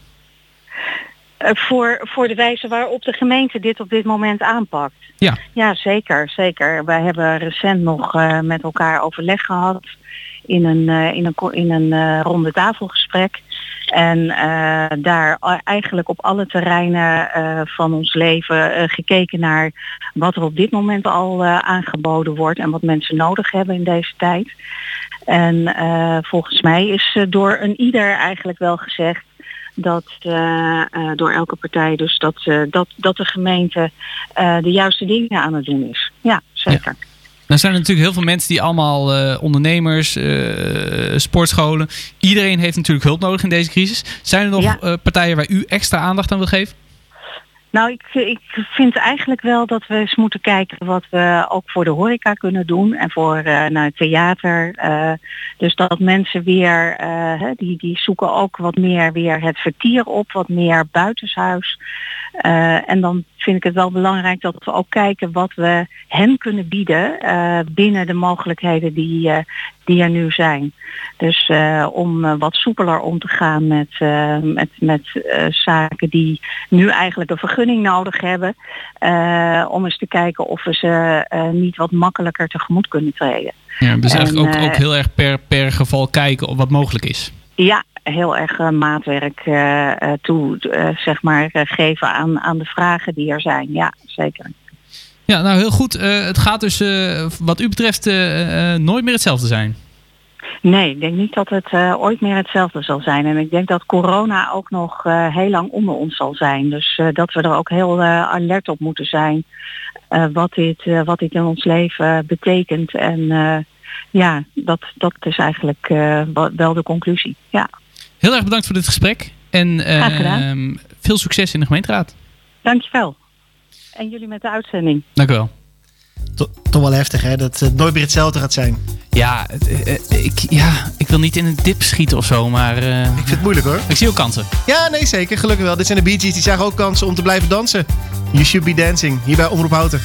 Eh, voor, voor de wijze waarop de gemeente dit op dit moment aanpakt. Ja. Ja, zeker, zeker. Wij hebben recent nog eh, met elkaar overleg gehad in een, eh, in een, in een ronde tafelgesprek. En daar eigenlijk op alle terreinen van ons leven gekeken naar wat er op dit moment al aangeboden wordt en wat mensen nodig hebben in deze tijd. En volgens mij is door een ieder eigenlijk wel gezegd dat eh, eh, door elke partij dus dat, eh, dat, dat de gemeente de juiste dingen aan het doen is. Ja, zeker. Dan zijn er natuurlijk heel veel mensen die allemaal ondernemers, sportscholen. Iedereen heeft natuurlijk hulp nodig in deze crisis. Zijn er nog Ja. partijen waar u extra aandacht aan wil geven? Nou, ik, ik vind eigenlijk wel dat we eens moeten kijken wat we ook voor de horeca kunnen doen en voor eh nou, het theater. eh, dus dat mensen weer, eh, die, die zoeken ook wat meer weer het vertier op, wat meer buitenshuis. Eh, en dan vind ik het wel belangrijk dat we ook kijken wat we hen kunnen bieden eh, binnen de mogelijkheden die, eh, die er nu zijn. Dus om wat soepeler om te gaan met, met, met zaken die nu eigenlijk een vergunning nodig hebben. om eens te kijken of we ze niet wat makkelijker tegemoet kunnen treden. Ja, dus En, eigenlijk ook, ook heel erg per, per geval kijken of wat mogelijk is. Ja, heel erg eh, maatwerk eh, eh, toe, zeg maar, geven aan, aan de vragen die er zijn. Ja, zeker. Ja, nou heel goed. Het gaat dus wat u betreft nooit meer hetzelfde zijn. Nee, ik denk niet dat het ooit meer hetzelfde zal zijn. En ik denk dat corona ook nog heel lang onder ons zal zijn. Dus dat we er ook heel alert op moeten zijn wat, dit, wat dit in ons leven betekent. En ja, dat, dat is eigenlijk wel de conclusie. Ja, Heel erg bedankt voor dit gesprek. En eh, gedaan. veel succes in de gemeenteraad. dankjewel. En jullie met de uitzending. Dank u wel. To- toch wel heftig hè, dat het nooit meer hetzelfde gaat zijn. Ja, eh, eh, ik, ja, ik wil niet in een dip schieten of zo, maar... eh, ik vind het moeilijk hoor. Ik zie ook kansen. Ja, nee zeker, gelukkig wel. Dit zijn de Bee Gees, die zagen ook kansen om te blijven dansen. You should be dancing, hier bij Omroep Houten.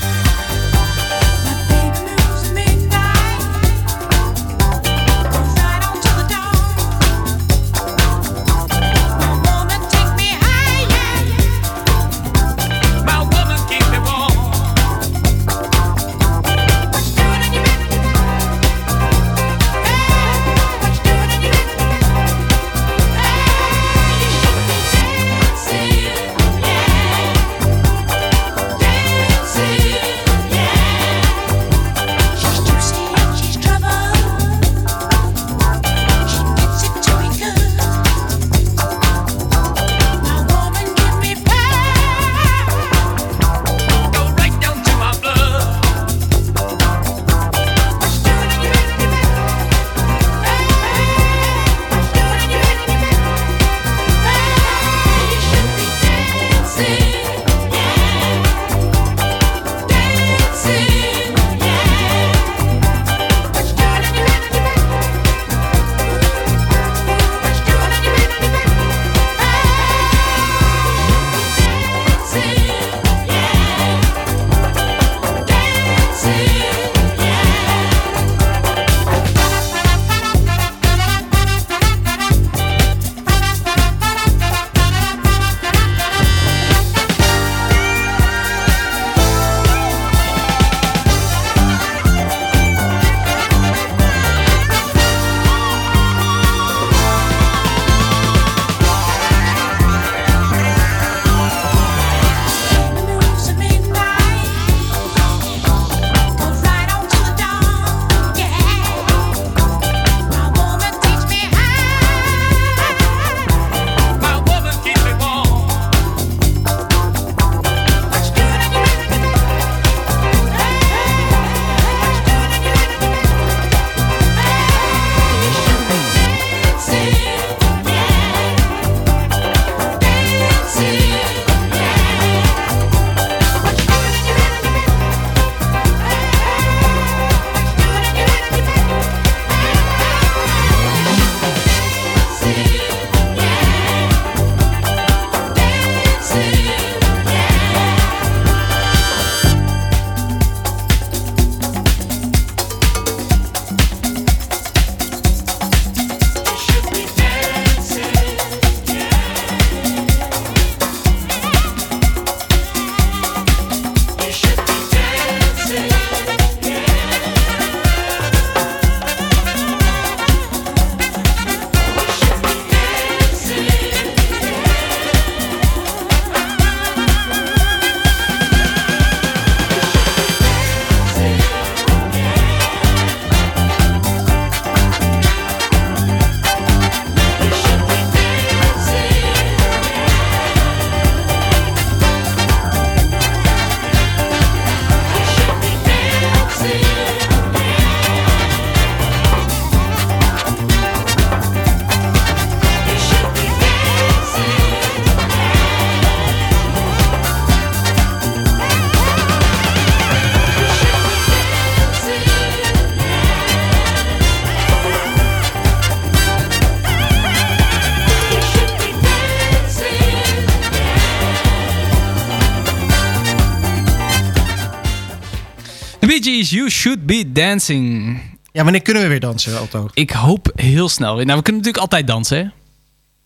Should Be Dancing. Ja, wanneer kunnen we weer dansen, Alto? Ik hoop heel snel. weer. Nou, we kunnen natuurlijk altijd dansen, hè?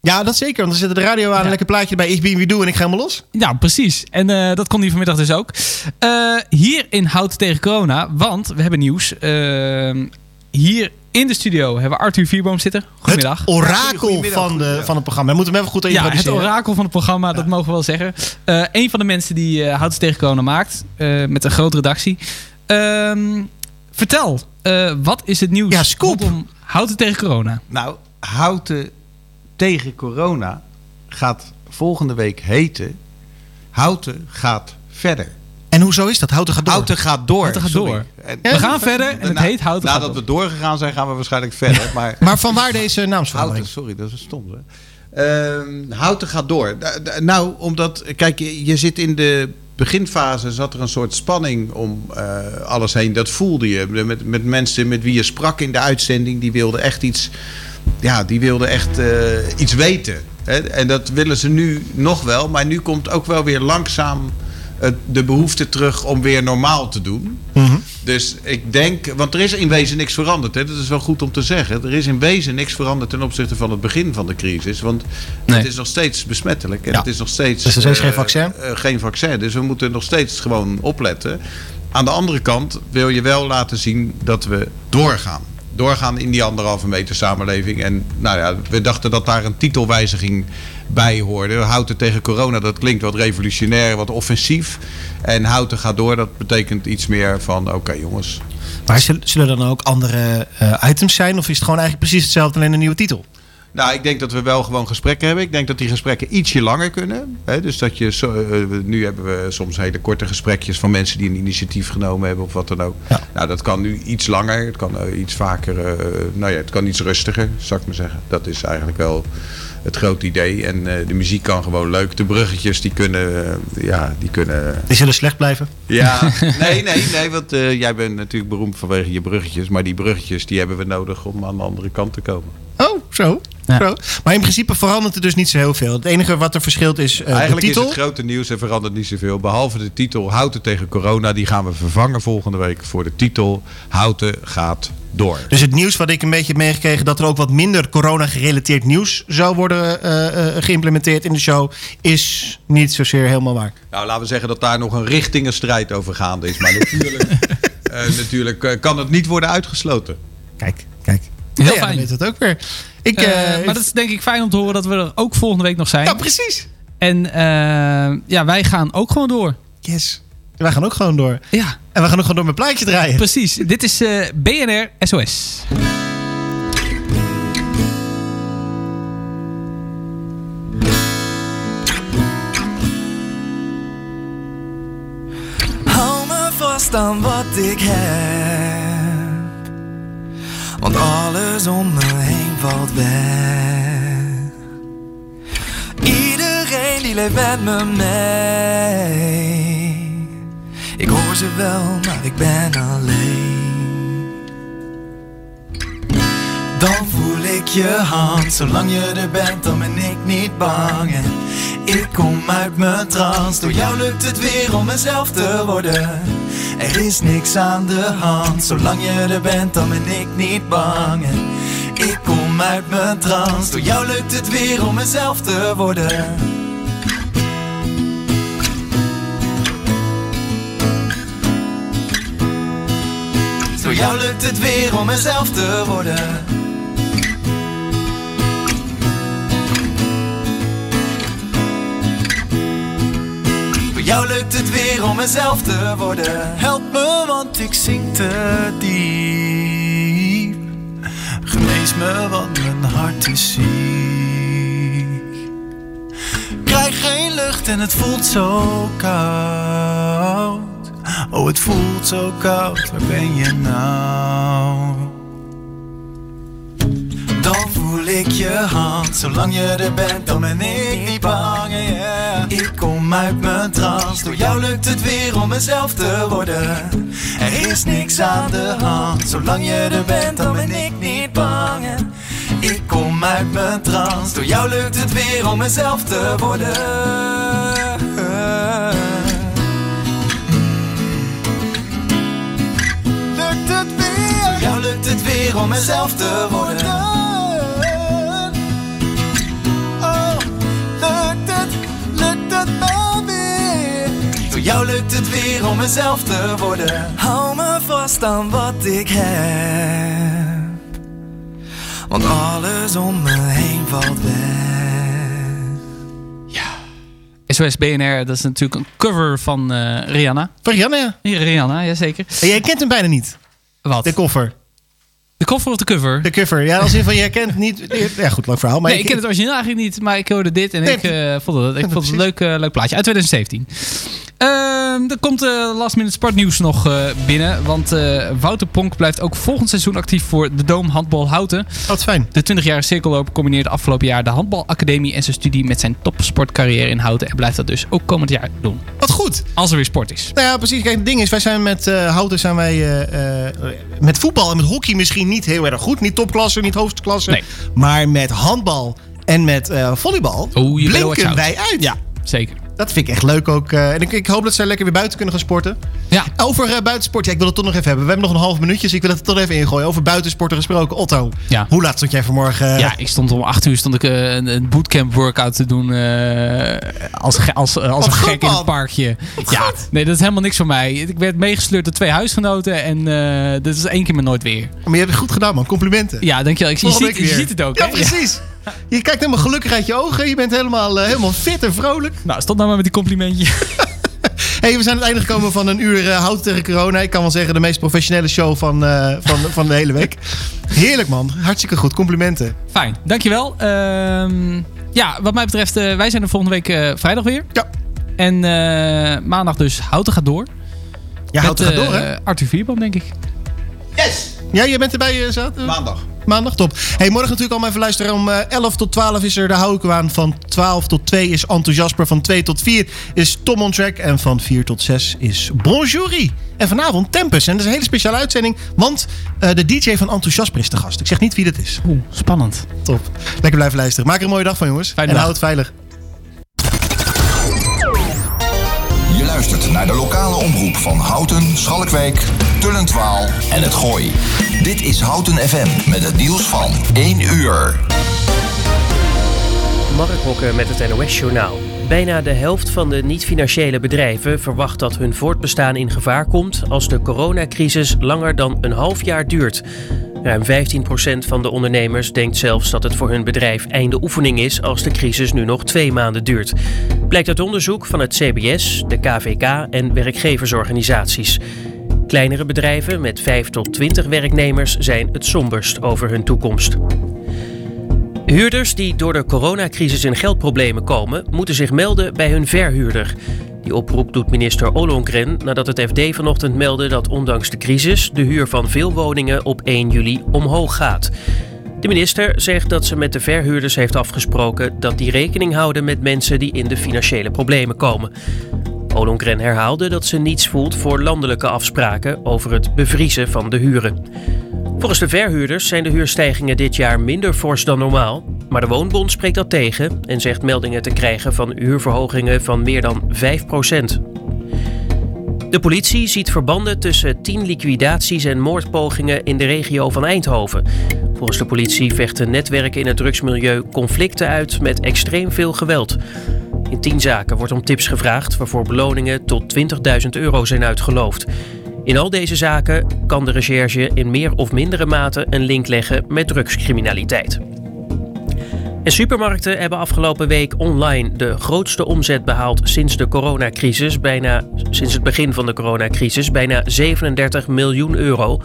Ja, dat zeker. Want dan zit de radio aan, een lekker plaatje bij Ik Ben Wie Doe en ik ga helemaal los. Ja, precies. En eh, dat kon hier vanmiddag dus ook. Eh, hier in Hout tegen Corona, want we hebben nieuws. Eh, hier in de studio hebben we Arthur Vierboom zitten. Goedemiddag. Het orakel van, de, van het programma. We moeten hem even goed Ja, het orakel van het programma, dat mogen we wel zeggen. Eh een van de mensen die eh Hout tegen Corona maakt, eh, met een grote redactie. Ehm, vertel, eh, wat is het nieuws ja, scoop. Houten tegen Corona? Nou, Houten tegen corona gaat volgende week heten... Houten gaat verder. En hoezo is dat? Houten gaat door? Houten gaat door. Houten gaat sorry. door. En- We gaan verder en het Na- heet Houten gaat Nadat we doorgegaan zijn, gaan we waarschijnlijk verder. Maar, Maar van waar deze naamsverandering? Houten, sorry, dat is stom. Hè? Ehm, Houten gaat door. Nou, omdat, kijk, je, je zit in de beginfase, zat er een soort spanning om eh, alles heen. Dat voelde je. Met, met mensen met wie je sprak in de uitzending, die wilden echt iets, ja, die wilden echt eh, iets weten. Hè? En dat willen ze nu nog wel, maar nu komt ook wel weer langzaam de behoefte terug om weer normaal te doen. Dus ik denk, want er is in wezen niks veranderd. Hè? Dat is wel goed om te zeggen. Er is in wezen niks veranderd ten opzichte van het begin van de crisis. Want het is nog steeds besmettelijk. En Ja. het is nog steeds. Dus er is geen eh, vaccin? eh, geen vaccin. Dus we moeten nog steeds gewoon opletten. Aan de andere kant wil je wel laten zien dat we doorgaan. Doorgaan in die anderhalve meter samenleving. En nou ja, we dachten dat daar een titelwijziging bij hoorde. Houten tegen corona, dat klinkt wat revolutionair, wat offensief. En Houten gaat door, dat betekent iets meer van... oké jongens, Maar zullen, er dan ook andere eh, items zijn? Of is het gewoon eigenlijk precies hetzelfde, alleen een nieuwe titel? Nou, ik denk dat we wel gewoon gesprekken hebben. Ik denk dat die gesprekken ietsje langer kunnen. Hè? Dus dat je zo, eh, nu hebben we soms hele korte gesprekjes van mensen die een initiatief genomen hebben of wat dan ook. Nou, dat kan nu iets langer. Het kan eh, iets vaker. eh, nou ja, het kan iets rustiger, zou ik maar zeggen. Dat is eigenlijk wel het grote idee. En eh, de muziek kan gewoon leuk. De bruggetjes die kunnen, eh, ja, die kunnen. Die zullen slecht blijven. Ja, nee, nee, nee, want eh, jij bent natuurlijk beroemd vanwege je bruggetjes. Maar die bruggetjes die hebben we nodig om aan de andere kant te komen. Oh, zo. zo. Maar in principe verandert er dus niet zo heel veel. Het enige wat er verschilt is eh, de Eigenlijk titel. is het grote nieuws en verandert niet zoveel. Behalve de titel Houten tegen corona. Die gaan we vervangen volgende week voor de titel Houten gaat door. Dus het nieuws wat ik een beetje heb meegekregen... dat er ook wat minder corona-gerelateerd nieuws zou worden eh, eh, geïmplementeerd in de show... is niet zozeer helemaal waar. Nou, laten we zeggen dat daar nog een richtingenstrijd over gaande is. Maar natuurlijk, eh, natuurlijk eh, kan het niet worden uitgesloten. Kijk, kijk. Heel Ja, dan fijn. weet het ook weer. Ik, Eh, eh, maar dat is denk ik fijn om te horen dat we er ook volgende week nog zijn. Ja, precies. En eh, ja, wij gaan ook gewoon door. Yes. Wij gaan ook gewoon door. Ja. En we gaan ook gewoon door mijn plaatje draaien. Precies. Dit is eh, BNR SOS. Hou me vast aan wat ik heb. Want alles om me heen valt weg. Iedereen die leeft met me mee. Ik hoor ze wel, maar ik ben alleen. Dan voel ik je hand, zolang je er bent, dan ben ik niet bang. Ik kom uit mijn trance, door jou lukt het weer om mezelf te worden. Er is niks aan de hand, zolang je er bent, dan ben ik niet bang. Ik kom uit mijn trance, door jou lukt het weer om mezelf te worden. Door jou lukt het weer om mezelf te worden. Jou lukt het weer om mezelf te worden. Help me, want ik zink te diep. Genees me, want mijn hart is ziek. Krijg geen lucht en het voelt zo koud. Oh, het voelt zo koud, waar ben je nou? Voel ik je hand, zolang je er bent, dan ben ik niet bang. Ik kom uit mijn trance, door jou lukt het weer om mezelf te worden. Er is niks aan de hand, zolang je er bent, dan ben ik niet bang. Ik kom uit mijn trance, door jou lukt het weer om mezelf te worden. om mezelf te worden. Jou lukt het weer om mezelf te worden. Hou me vast aan wat ik heb. Want alles om me heen valt weg. SOS BNR, dat is natuurlijk een cover van eh, Rihanna. Van Rihanna, ja. Ja, Rihanna, jazeker. En jij kent hem bijna niet. Wat? De koffer. De koffer of de cover? De cover. Ja, als in van jij kent niet... Ja, goed, leuk verhaal. Maar nee, ik ken het origineel eigenlijk niet, maar ik hoorde dit en Nee, ik eh, vond het, ik vond het een leuk, eh, leuk plaatje uit 2017. Ehm, er komt uh, last minute sportnieuws nog eh, binnen. Want eh, Wouter Ponk blijft ook volgend seizoen actief voor de Doom Handbal Houten. Wat fijn. De 20-jarige cirkelloper combineerde afgelopen jaar de handbalacademie en zijn studie met zijn topsportcarrière in Houten. En blijft dat dus ook komend jaar doen. Wat goed. Als er weer sport is. Nou ja, precies. Kijk, het ding is, wij zijn met eh Houten zijn wij eh, eh, met voetbal en met hockey misschien niet heel erg goed. Niet topklasse, niet hoofdklasse. Nee. Maar met handbal en met eh, volleybal blinken wij uit. Ja, zeker. Dat vind ik echt leuk ook. eh, en ik, ik hoop dat zij lekker weer buiten kunnen gaan sporten. Ja. Over eh, buitensport, ja, ik wil het toch nog even hebben. We hebben nog een half minuutje, dus ik wil het er toch even ingooien. Over buitensporten gesproken. Otto, Ja. hoe laat stond jij vanmorgen? Ja, ik stond om 8 uur stond ik eh, een, een bootcamp workout te doen als, als, als een goed, gek in het parkje. Ja, nee, dat is helemaal niks voor mij. Ik werd meegesleurd door twee huisgenoten en dit is één keer maar nooit weer. Maar je hebt het goed gedaan, man. Complimenten. Ja, dankjewel. Ik, je, ziet, je ziet het ook. Ja, hè? precies. Je kijkt helemaal gelukkig uit je ogen. Je bent helemaal, eh, helemaal fit en vrolijk. Nou, stop nou maar met die complimentje. Hey, we zijn aan het einde gekomen van een uur uh, hout tegen corona. Ik kan wel zeggen de meest professionele show van, eh, van, van de hele week. Heerlijk man, hartstikke goed. Complimenten. Fijn, dankjewel. Ehm ja, wat mij betreft, eh, wij zijn er volgende week eh, vrijdag weer. Ja. En eh, maandag dus Houten gaat door. Ja, Houten Met, gaat door eh, hè? Arthur Vierboom, denk ik. Yes! Ja, jij bent erbij uh, zaterdag? Maandag. Maandag, top. Hey, morgen natuurlijk allemaal even luisteren. Om eh, 11 tot 12 is er de Houkwaan. Van 12 tot 2 is Enthousiasper. Van 2 tot 4 is Tom on Track. En van 4 tot 6 is Bonjourie. En vanavond Tempus. En dat is een hele speciale uitzending. Want eh, de DJ van Enthousiasper is de gast. Ik zeg niet wie dat is. Oeh, spannend. Top. Lekker blijven luisteren. Maak er een mooie dag van, jongens. Fijne en dag. hou het veilig. Je luistert naar de lokale omroep van Houten, Schalkwijk, Tullentwaal en het Gooi. Dit is Houten FM met het nieuws van 1 uur. Mark Hokken met het NOS-journaal. Bijna de helft van de niet-financiële bedrijven verwacht dat hun voortbestaan in gevaar komt als de coronacrisis langer dan een half jaar duurt. Ruim 15% van de ondernemers denkt zelfs dat het voor hun bedrijf einde oefening is als de crisis nu nog twee maanden duurt. Blijkt uit onderzoek van het CBS, de KVK en werkgeversorganisaties. Kleinere bedrijven met 5 tot 20 werknemers zijn het somberst over hun toekomst. Huurders die door de coronacrisis in geldproblemen komen, moeten zich melden bij hun verhuurder. Die oproep doet minister Ollongren nadat het FD vanochtend meldde dat ondanks de crisis de huur van veel woningen op 1 juli omhoog gaat. De minister zegt dat ze met de verhuurders heeft afgesproken dat die rekening houden met mensen die in de financiële problemen komen. Ollongren herhaalde dat ze niets voelt voor landelijke afspraken over het bevriezen van de huren. Volgens de verhuurders zijn de huurstijgingen dit jaar minder fors dan normaal. Maar de Woonbond spreekt dat tegen en zegt meldingen te krijgen van huurverhogingen van meer dan 5% De politie ziet verbanden tussen 10 liquidaties en moordpogingen in de regio van Eindhoven. Volgens de politie vechten netwerken in het drugsmilieu conflicten uit met extreem veel geweld. In 10 zaken wordt om tips gevraagd waarvoor beloningen tot 20.000 euro zijn uitgeloofd. In al deze zaken kan de recherche in meer of mindere mate een link leggen met drugscriminaliteit. En supermarkten hebben afgelopen week online de grootste omzet behaald sinds de coronacrisis, bijna sinds het begin van de coronacrisis, bijna 37 miljoen euro.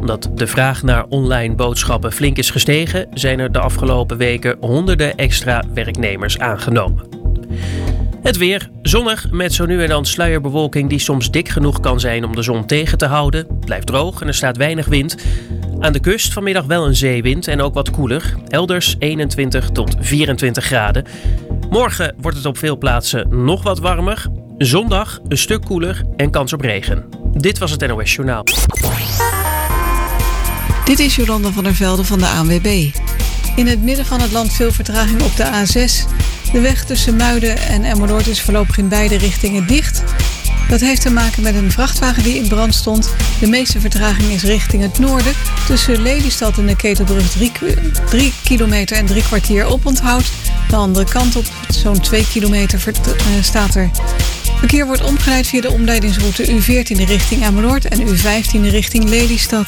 Omdat de vraag naar online boodschappen flink is gestegen, zijn er de afgelopen weken honderden extra werknemers aangenomen. Het weer zonnig met zo nu en dan sluierbewolking die soms dik genoeg kan zijn om de zon tegen te houden. Blijft droog en er staat weinig wind. Aan de kust vanmiddag wel een zeewind en ook wat koeler. Elders 21 tot 24 graden. Morgen wordt het op veel plaatsen nog wat warmer. Zondag een stuk koeler en kans op regen. Dit was het NOS Journaal. Dit is Jolanda van der Velde van de ANWB. In het midden van het land veel vertraging op de A6. De weg tussen Muiden en Emmeloord is voorlopig in beide richtingen dicht. Dat heeft te maken met een vrachtwagen die in brand stond. De meeste vertraging is richting het noorden. Tussen Lelystad en de Ketelbrug 3 kilometer en drie kwartier oponthoud. De andere kant op, zo'n 2 kilometer, eh, staat er. Verkeer wordt omgeleid via de omleidingsroute U14 richting Ameloord en U15 richting Lelystad.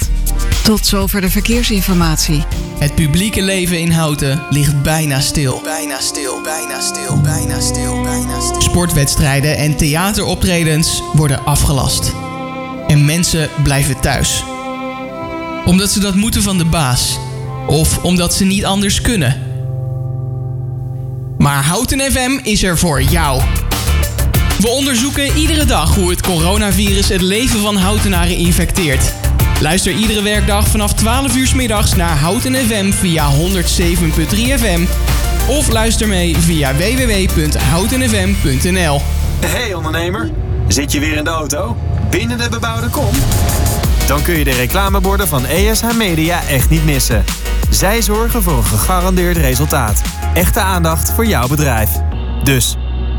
Tot zover de verkeersinformatie. Het publieke leven in Houten ligt bijna stil. Bijna stil, bijna stil, bijna stil, bijna stil. Sportwedstrijden en theateroptredens worden afgelast. En mensen blijven thuis. Omdat ze dat moeten van de baas. Of omdat ze niet anders kunnen. Maar Houten FM is er voor jou. We onderzoeken iedere dag hoe het coronavirus het leven van Houtenaren infecteert. Luister iedere werkdag vanaf 12 uur 's middags naar Houten FM via 107.3 FM. Of luister mee via www.houtenfm.nl. Hey ondernemer, zit je weer in de auto? Binnen de bebouwde kom? Dan kun je de reclameborden van ESH Media echt niet missen. Zij zorgen voor een gegarandeerd resultaat. Echte aandacht voor jouw bedrijf. Dus,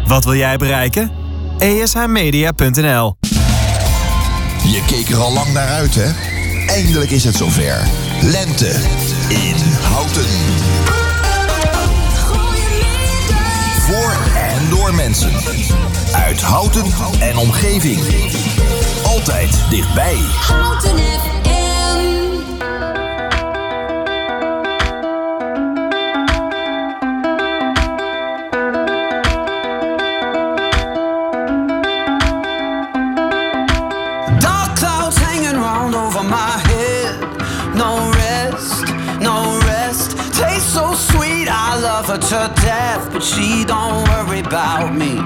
wat wil jij bereiken? ESHmedia.nl Je keek er al lang naar uit, hè? Eindelijk is het zover. Lente in Houten. Voor en door mensen. Uit Houten en omgeving. Altijd dichtbij. Houten don't worry about me.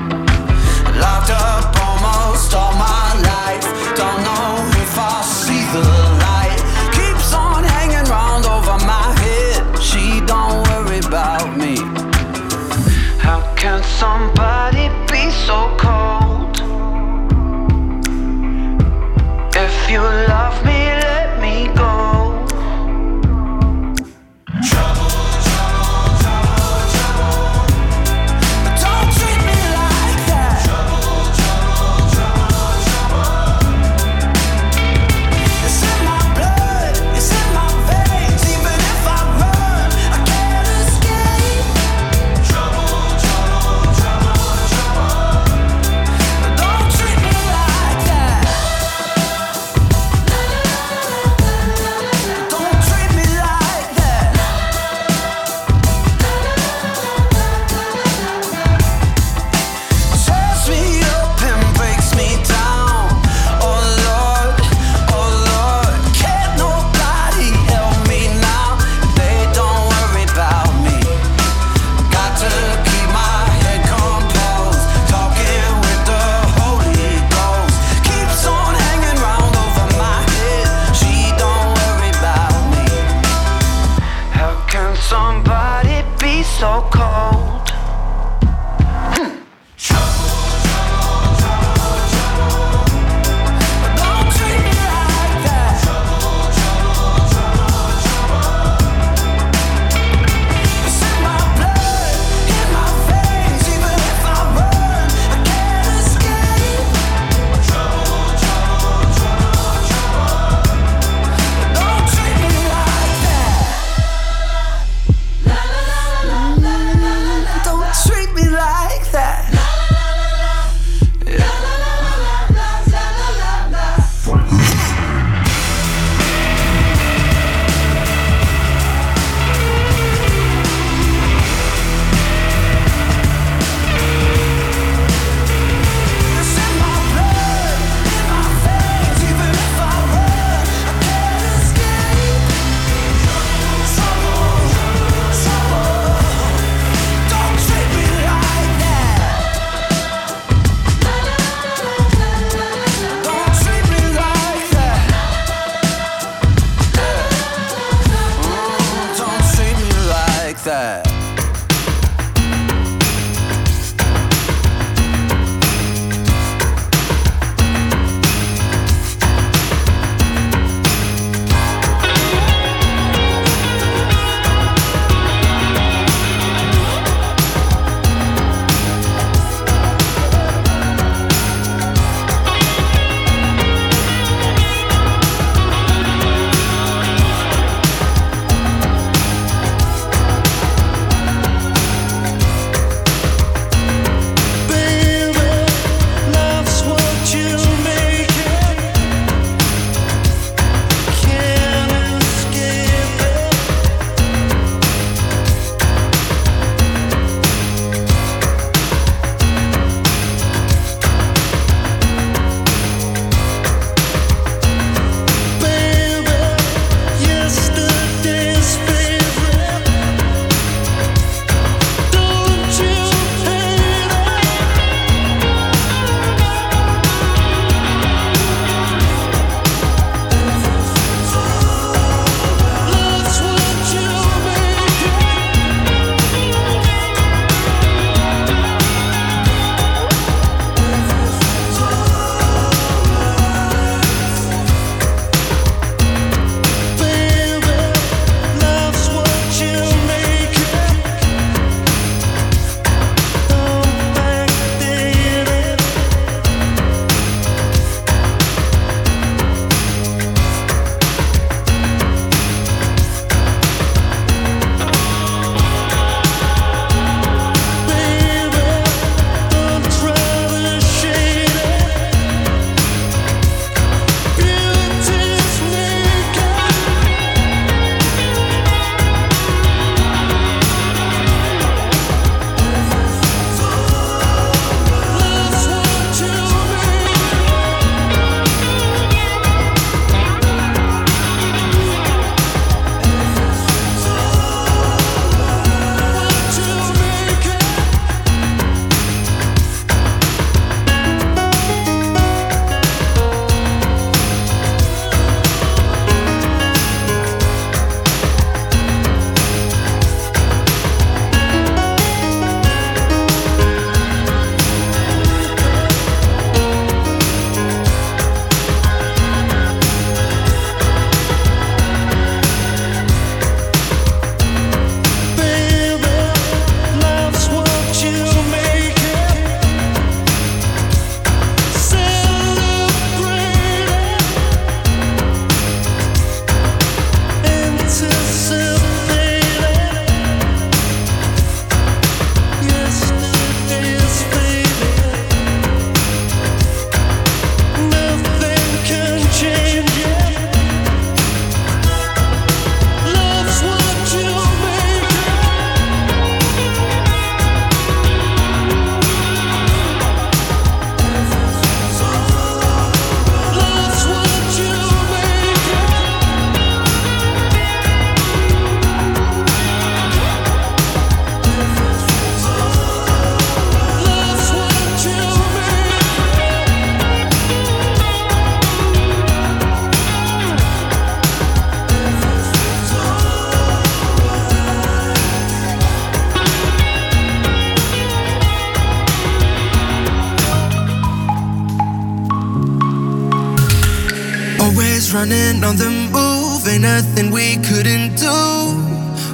Running on the move, ain't nothing we couldn't do.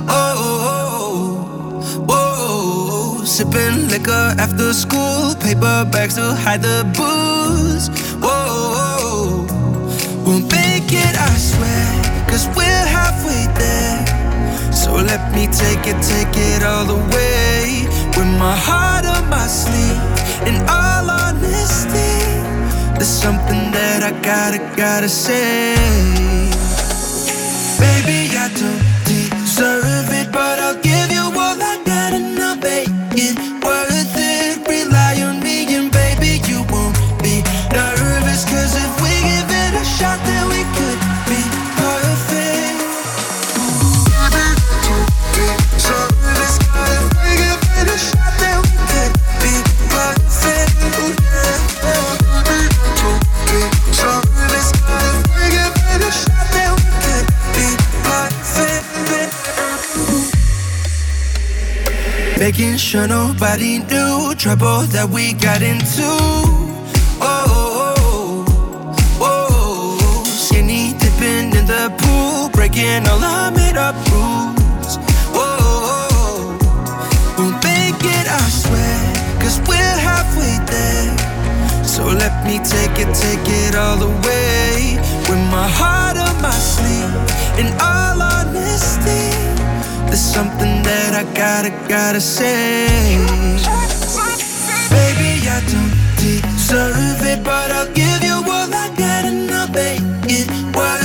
Oh, oh, oh, oh, sipping liquor after school, paper bags to hide the booze. Whoa, we'll make it, I swear, cause we're halfway there. So let me take it, take it all the way. With my heart gotta, gotta say. Baby, I don't Making sure nobody knew trouble that we got into. Oh, oh, oh, oh. skinny dipping in the pool, breaking all our made up rules. Oh, oh, oh. we'll make it, I swear, cause we're halfway there. So let me take it, take it all the way. With my heart on my sleeve, there's something that I gotta, gotta say. Baby, I don't deserve it, but I'll give you all I got and I'll make it worth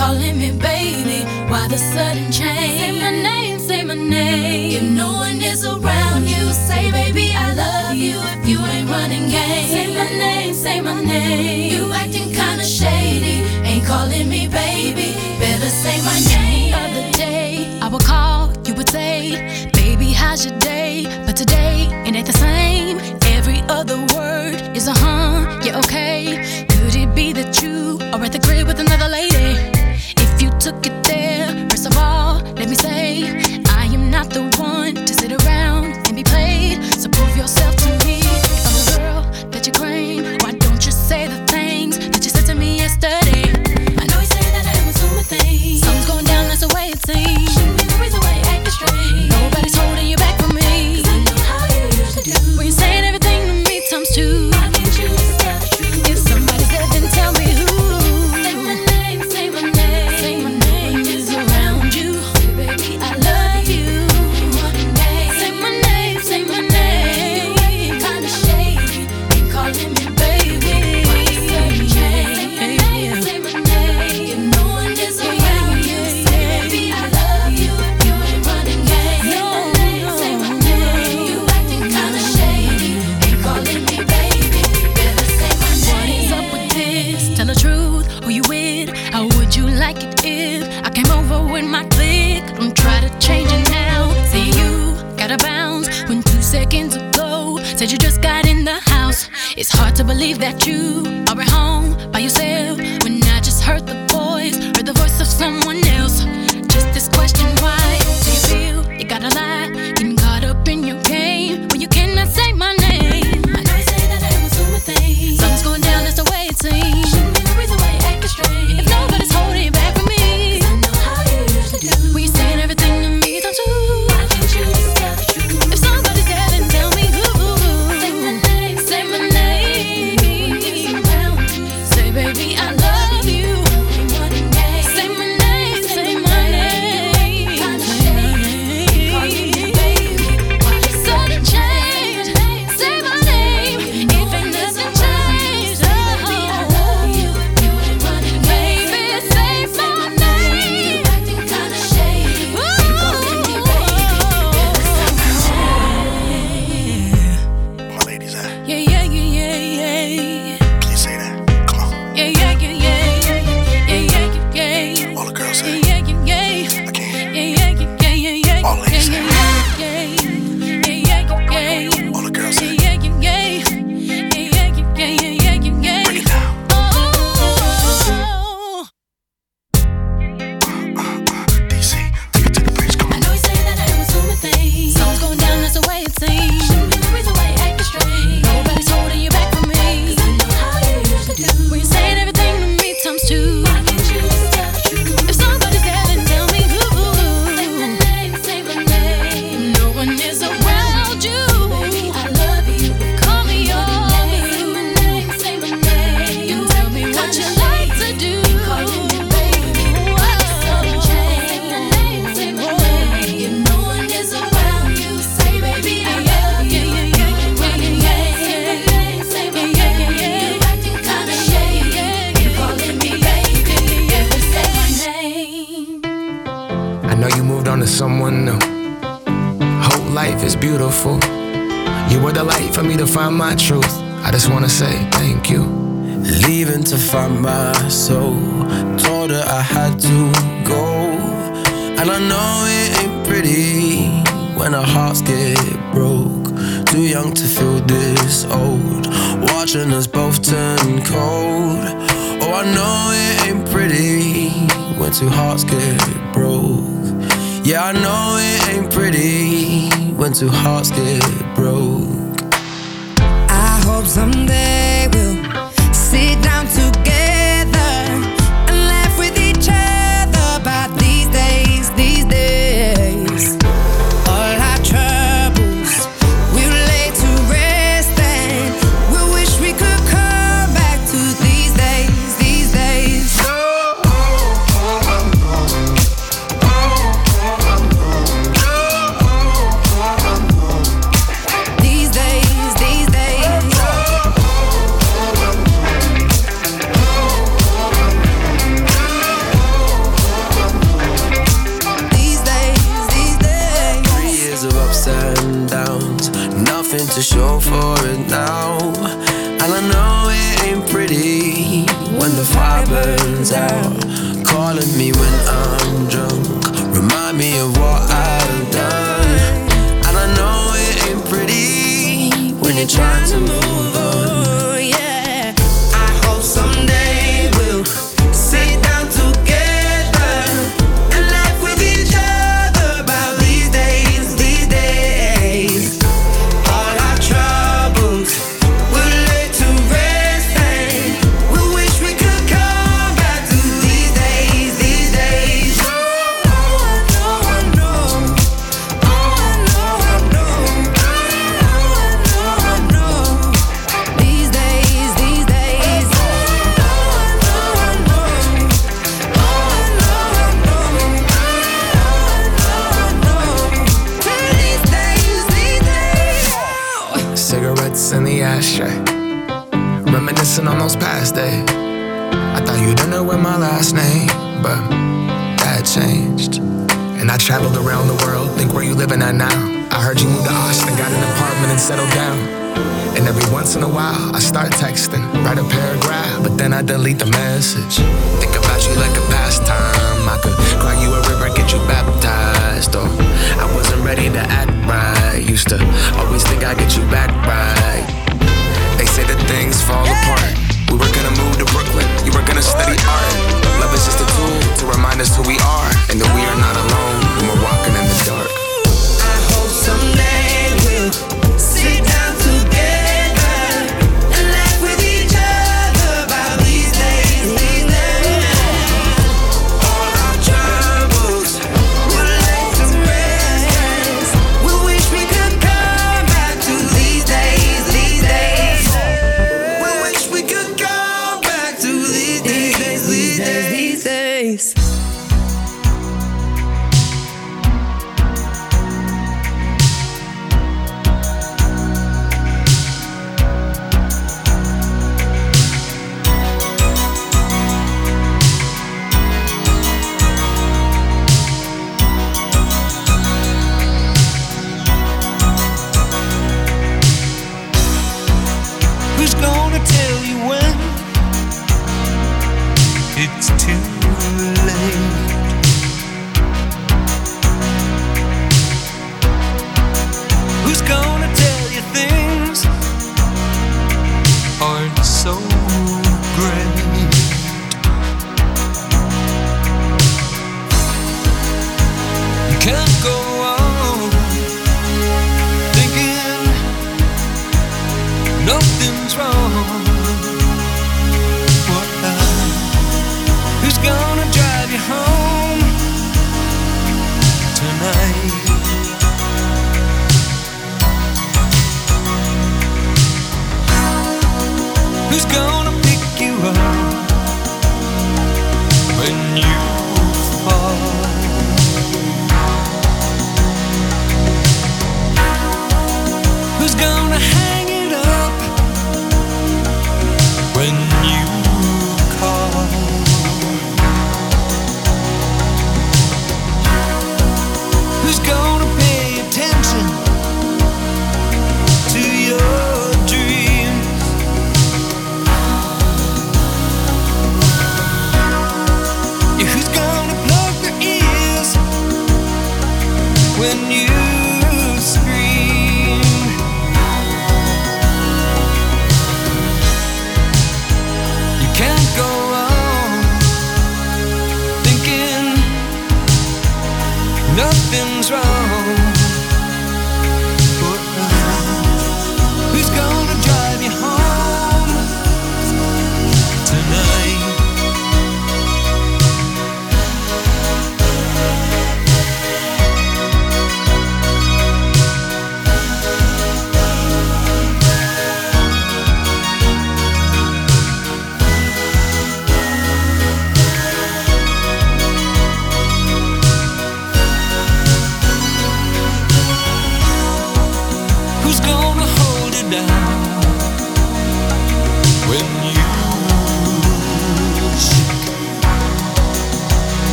calling me baby. Why the sudden change? Say my name, say my name. If no one is around you, say baby I love you. If you ain't running games, say my name, say my name. You acting kinda shady, ain't calling me baby. Better say my name. Other day I would call, you would say, baby how's your day? But today it ain't the same. Every other word is a huh, yeah okay. Could it be that you are at the crib with another lady?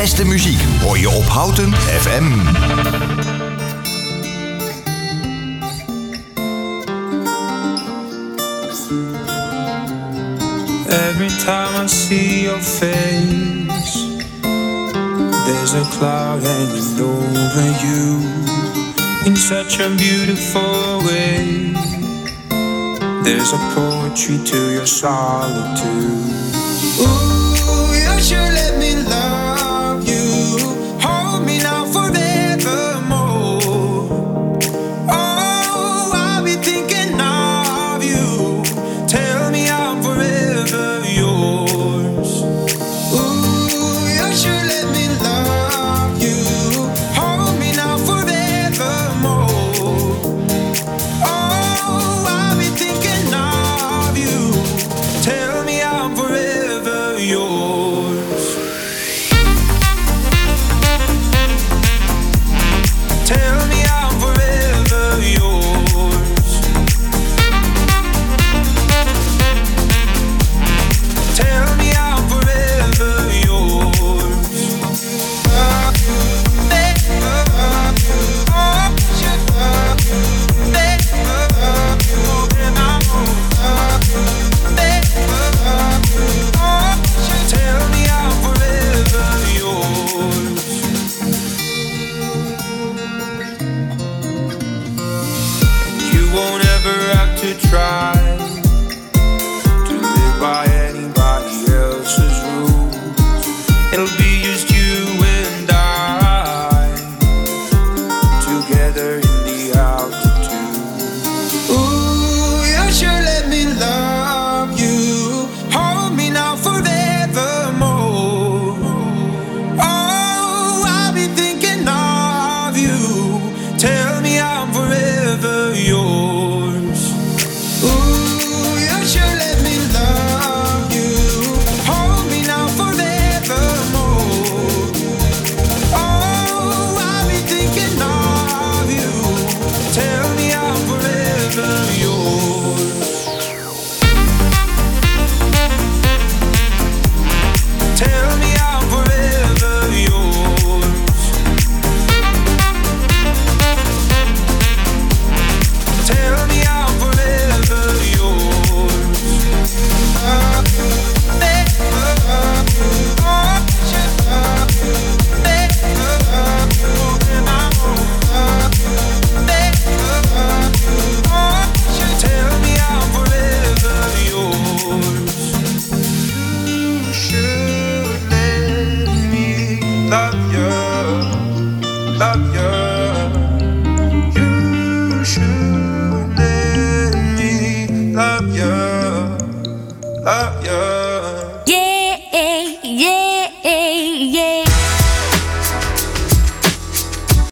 beste muziek hoor je op Houten FM. Every time I see your face There's a cloud hanging over you In such a beautiful way There's a poetry to your solitude Ooh.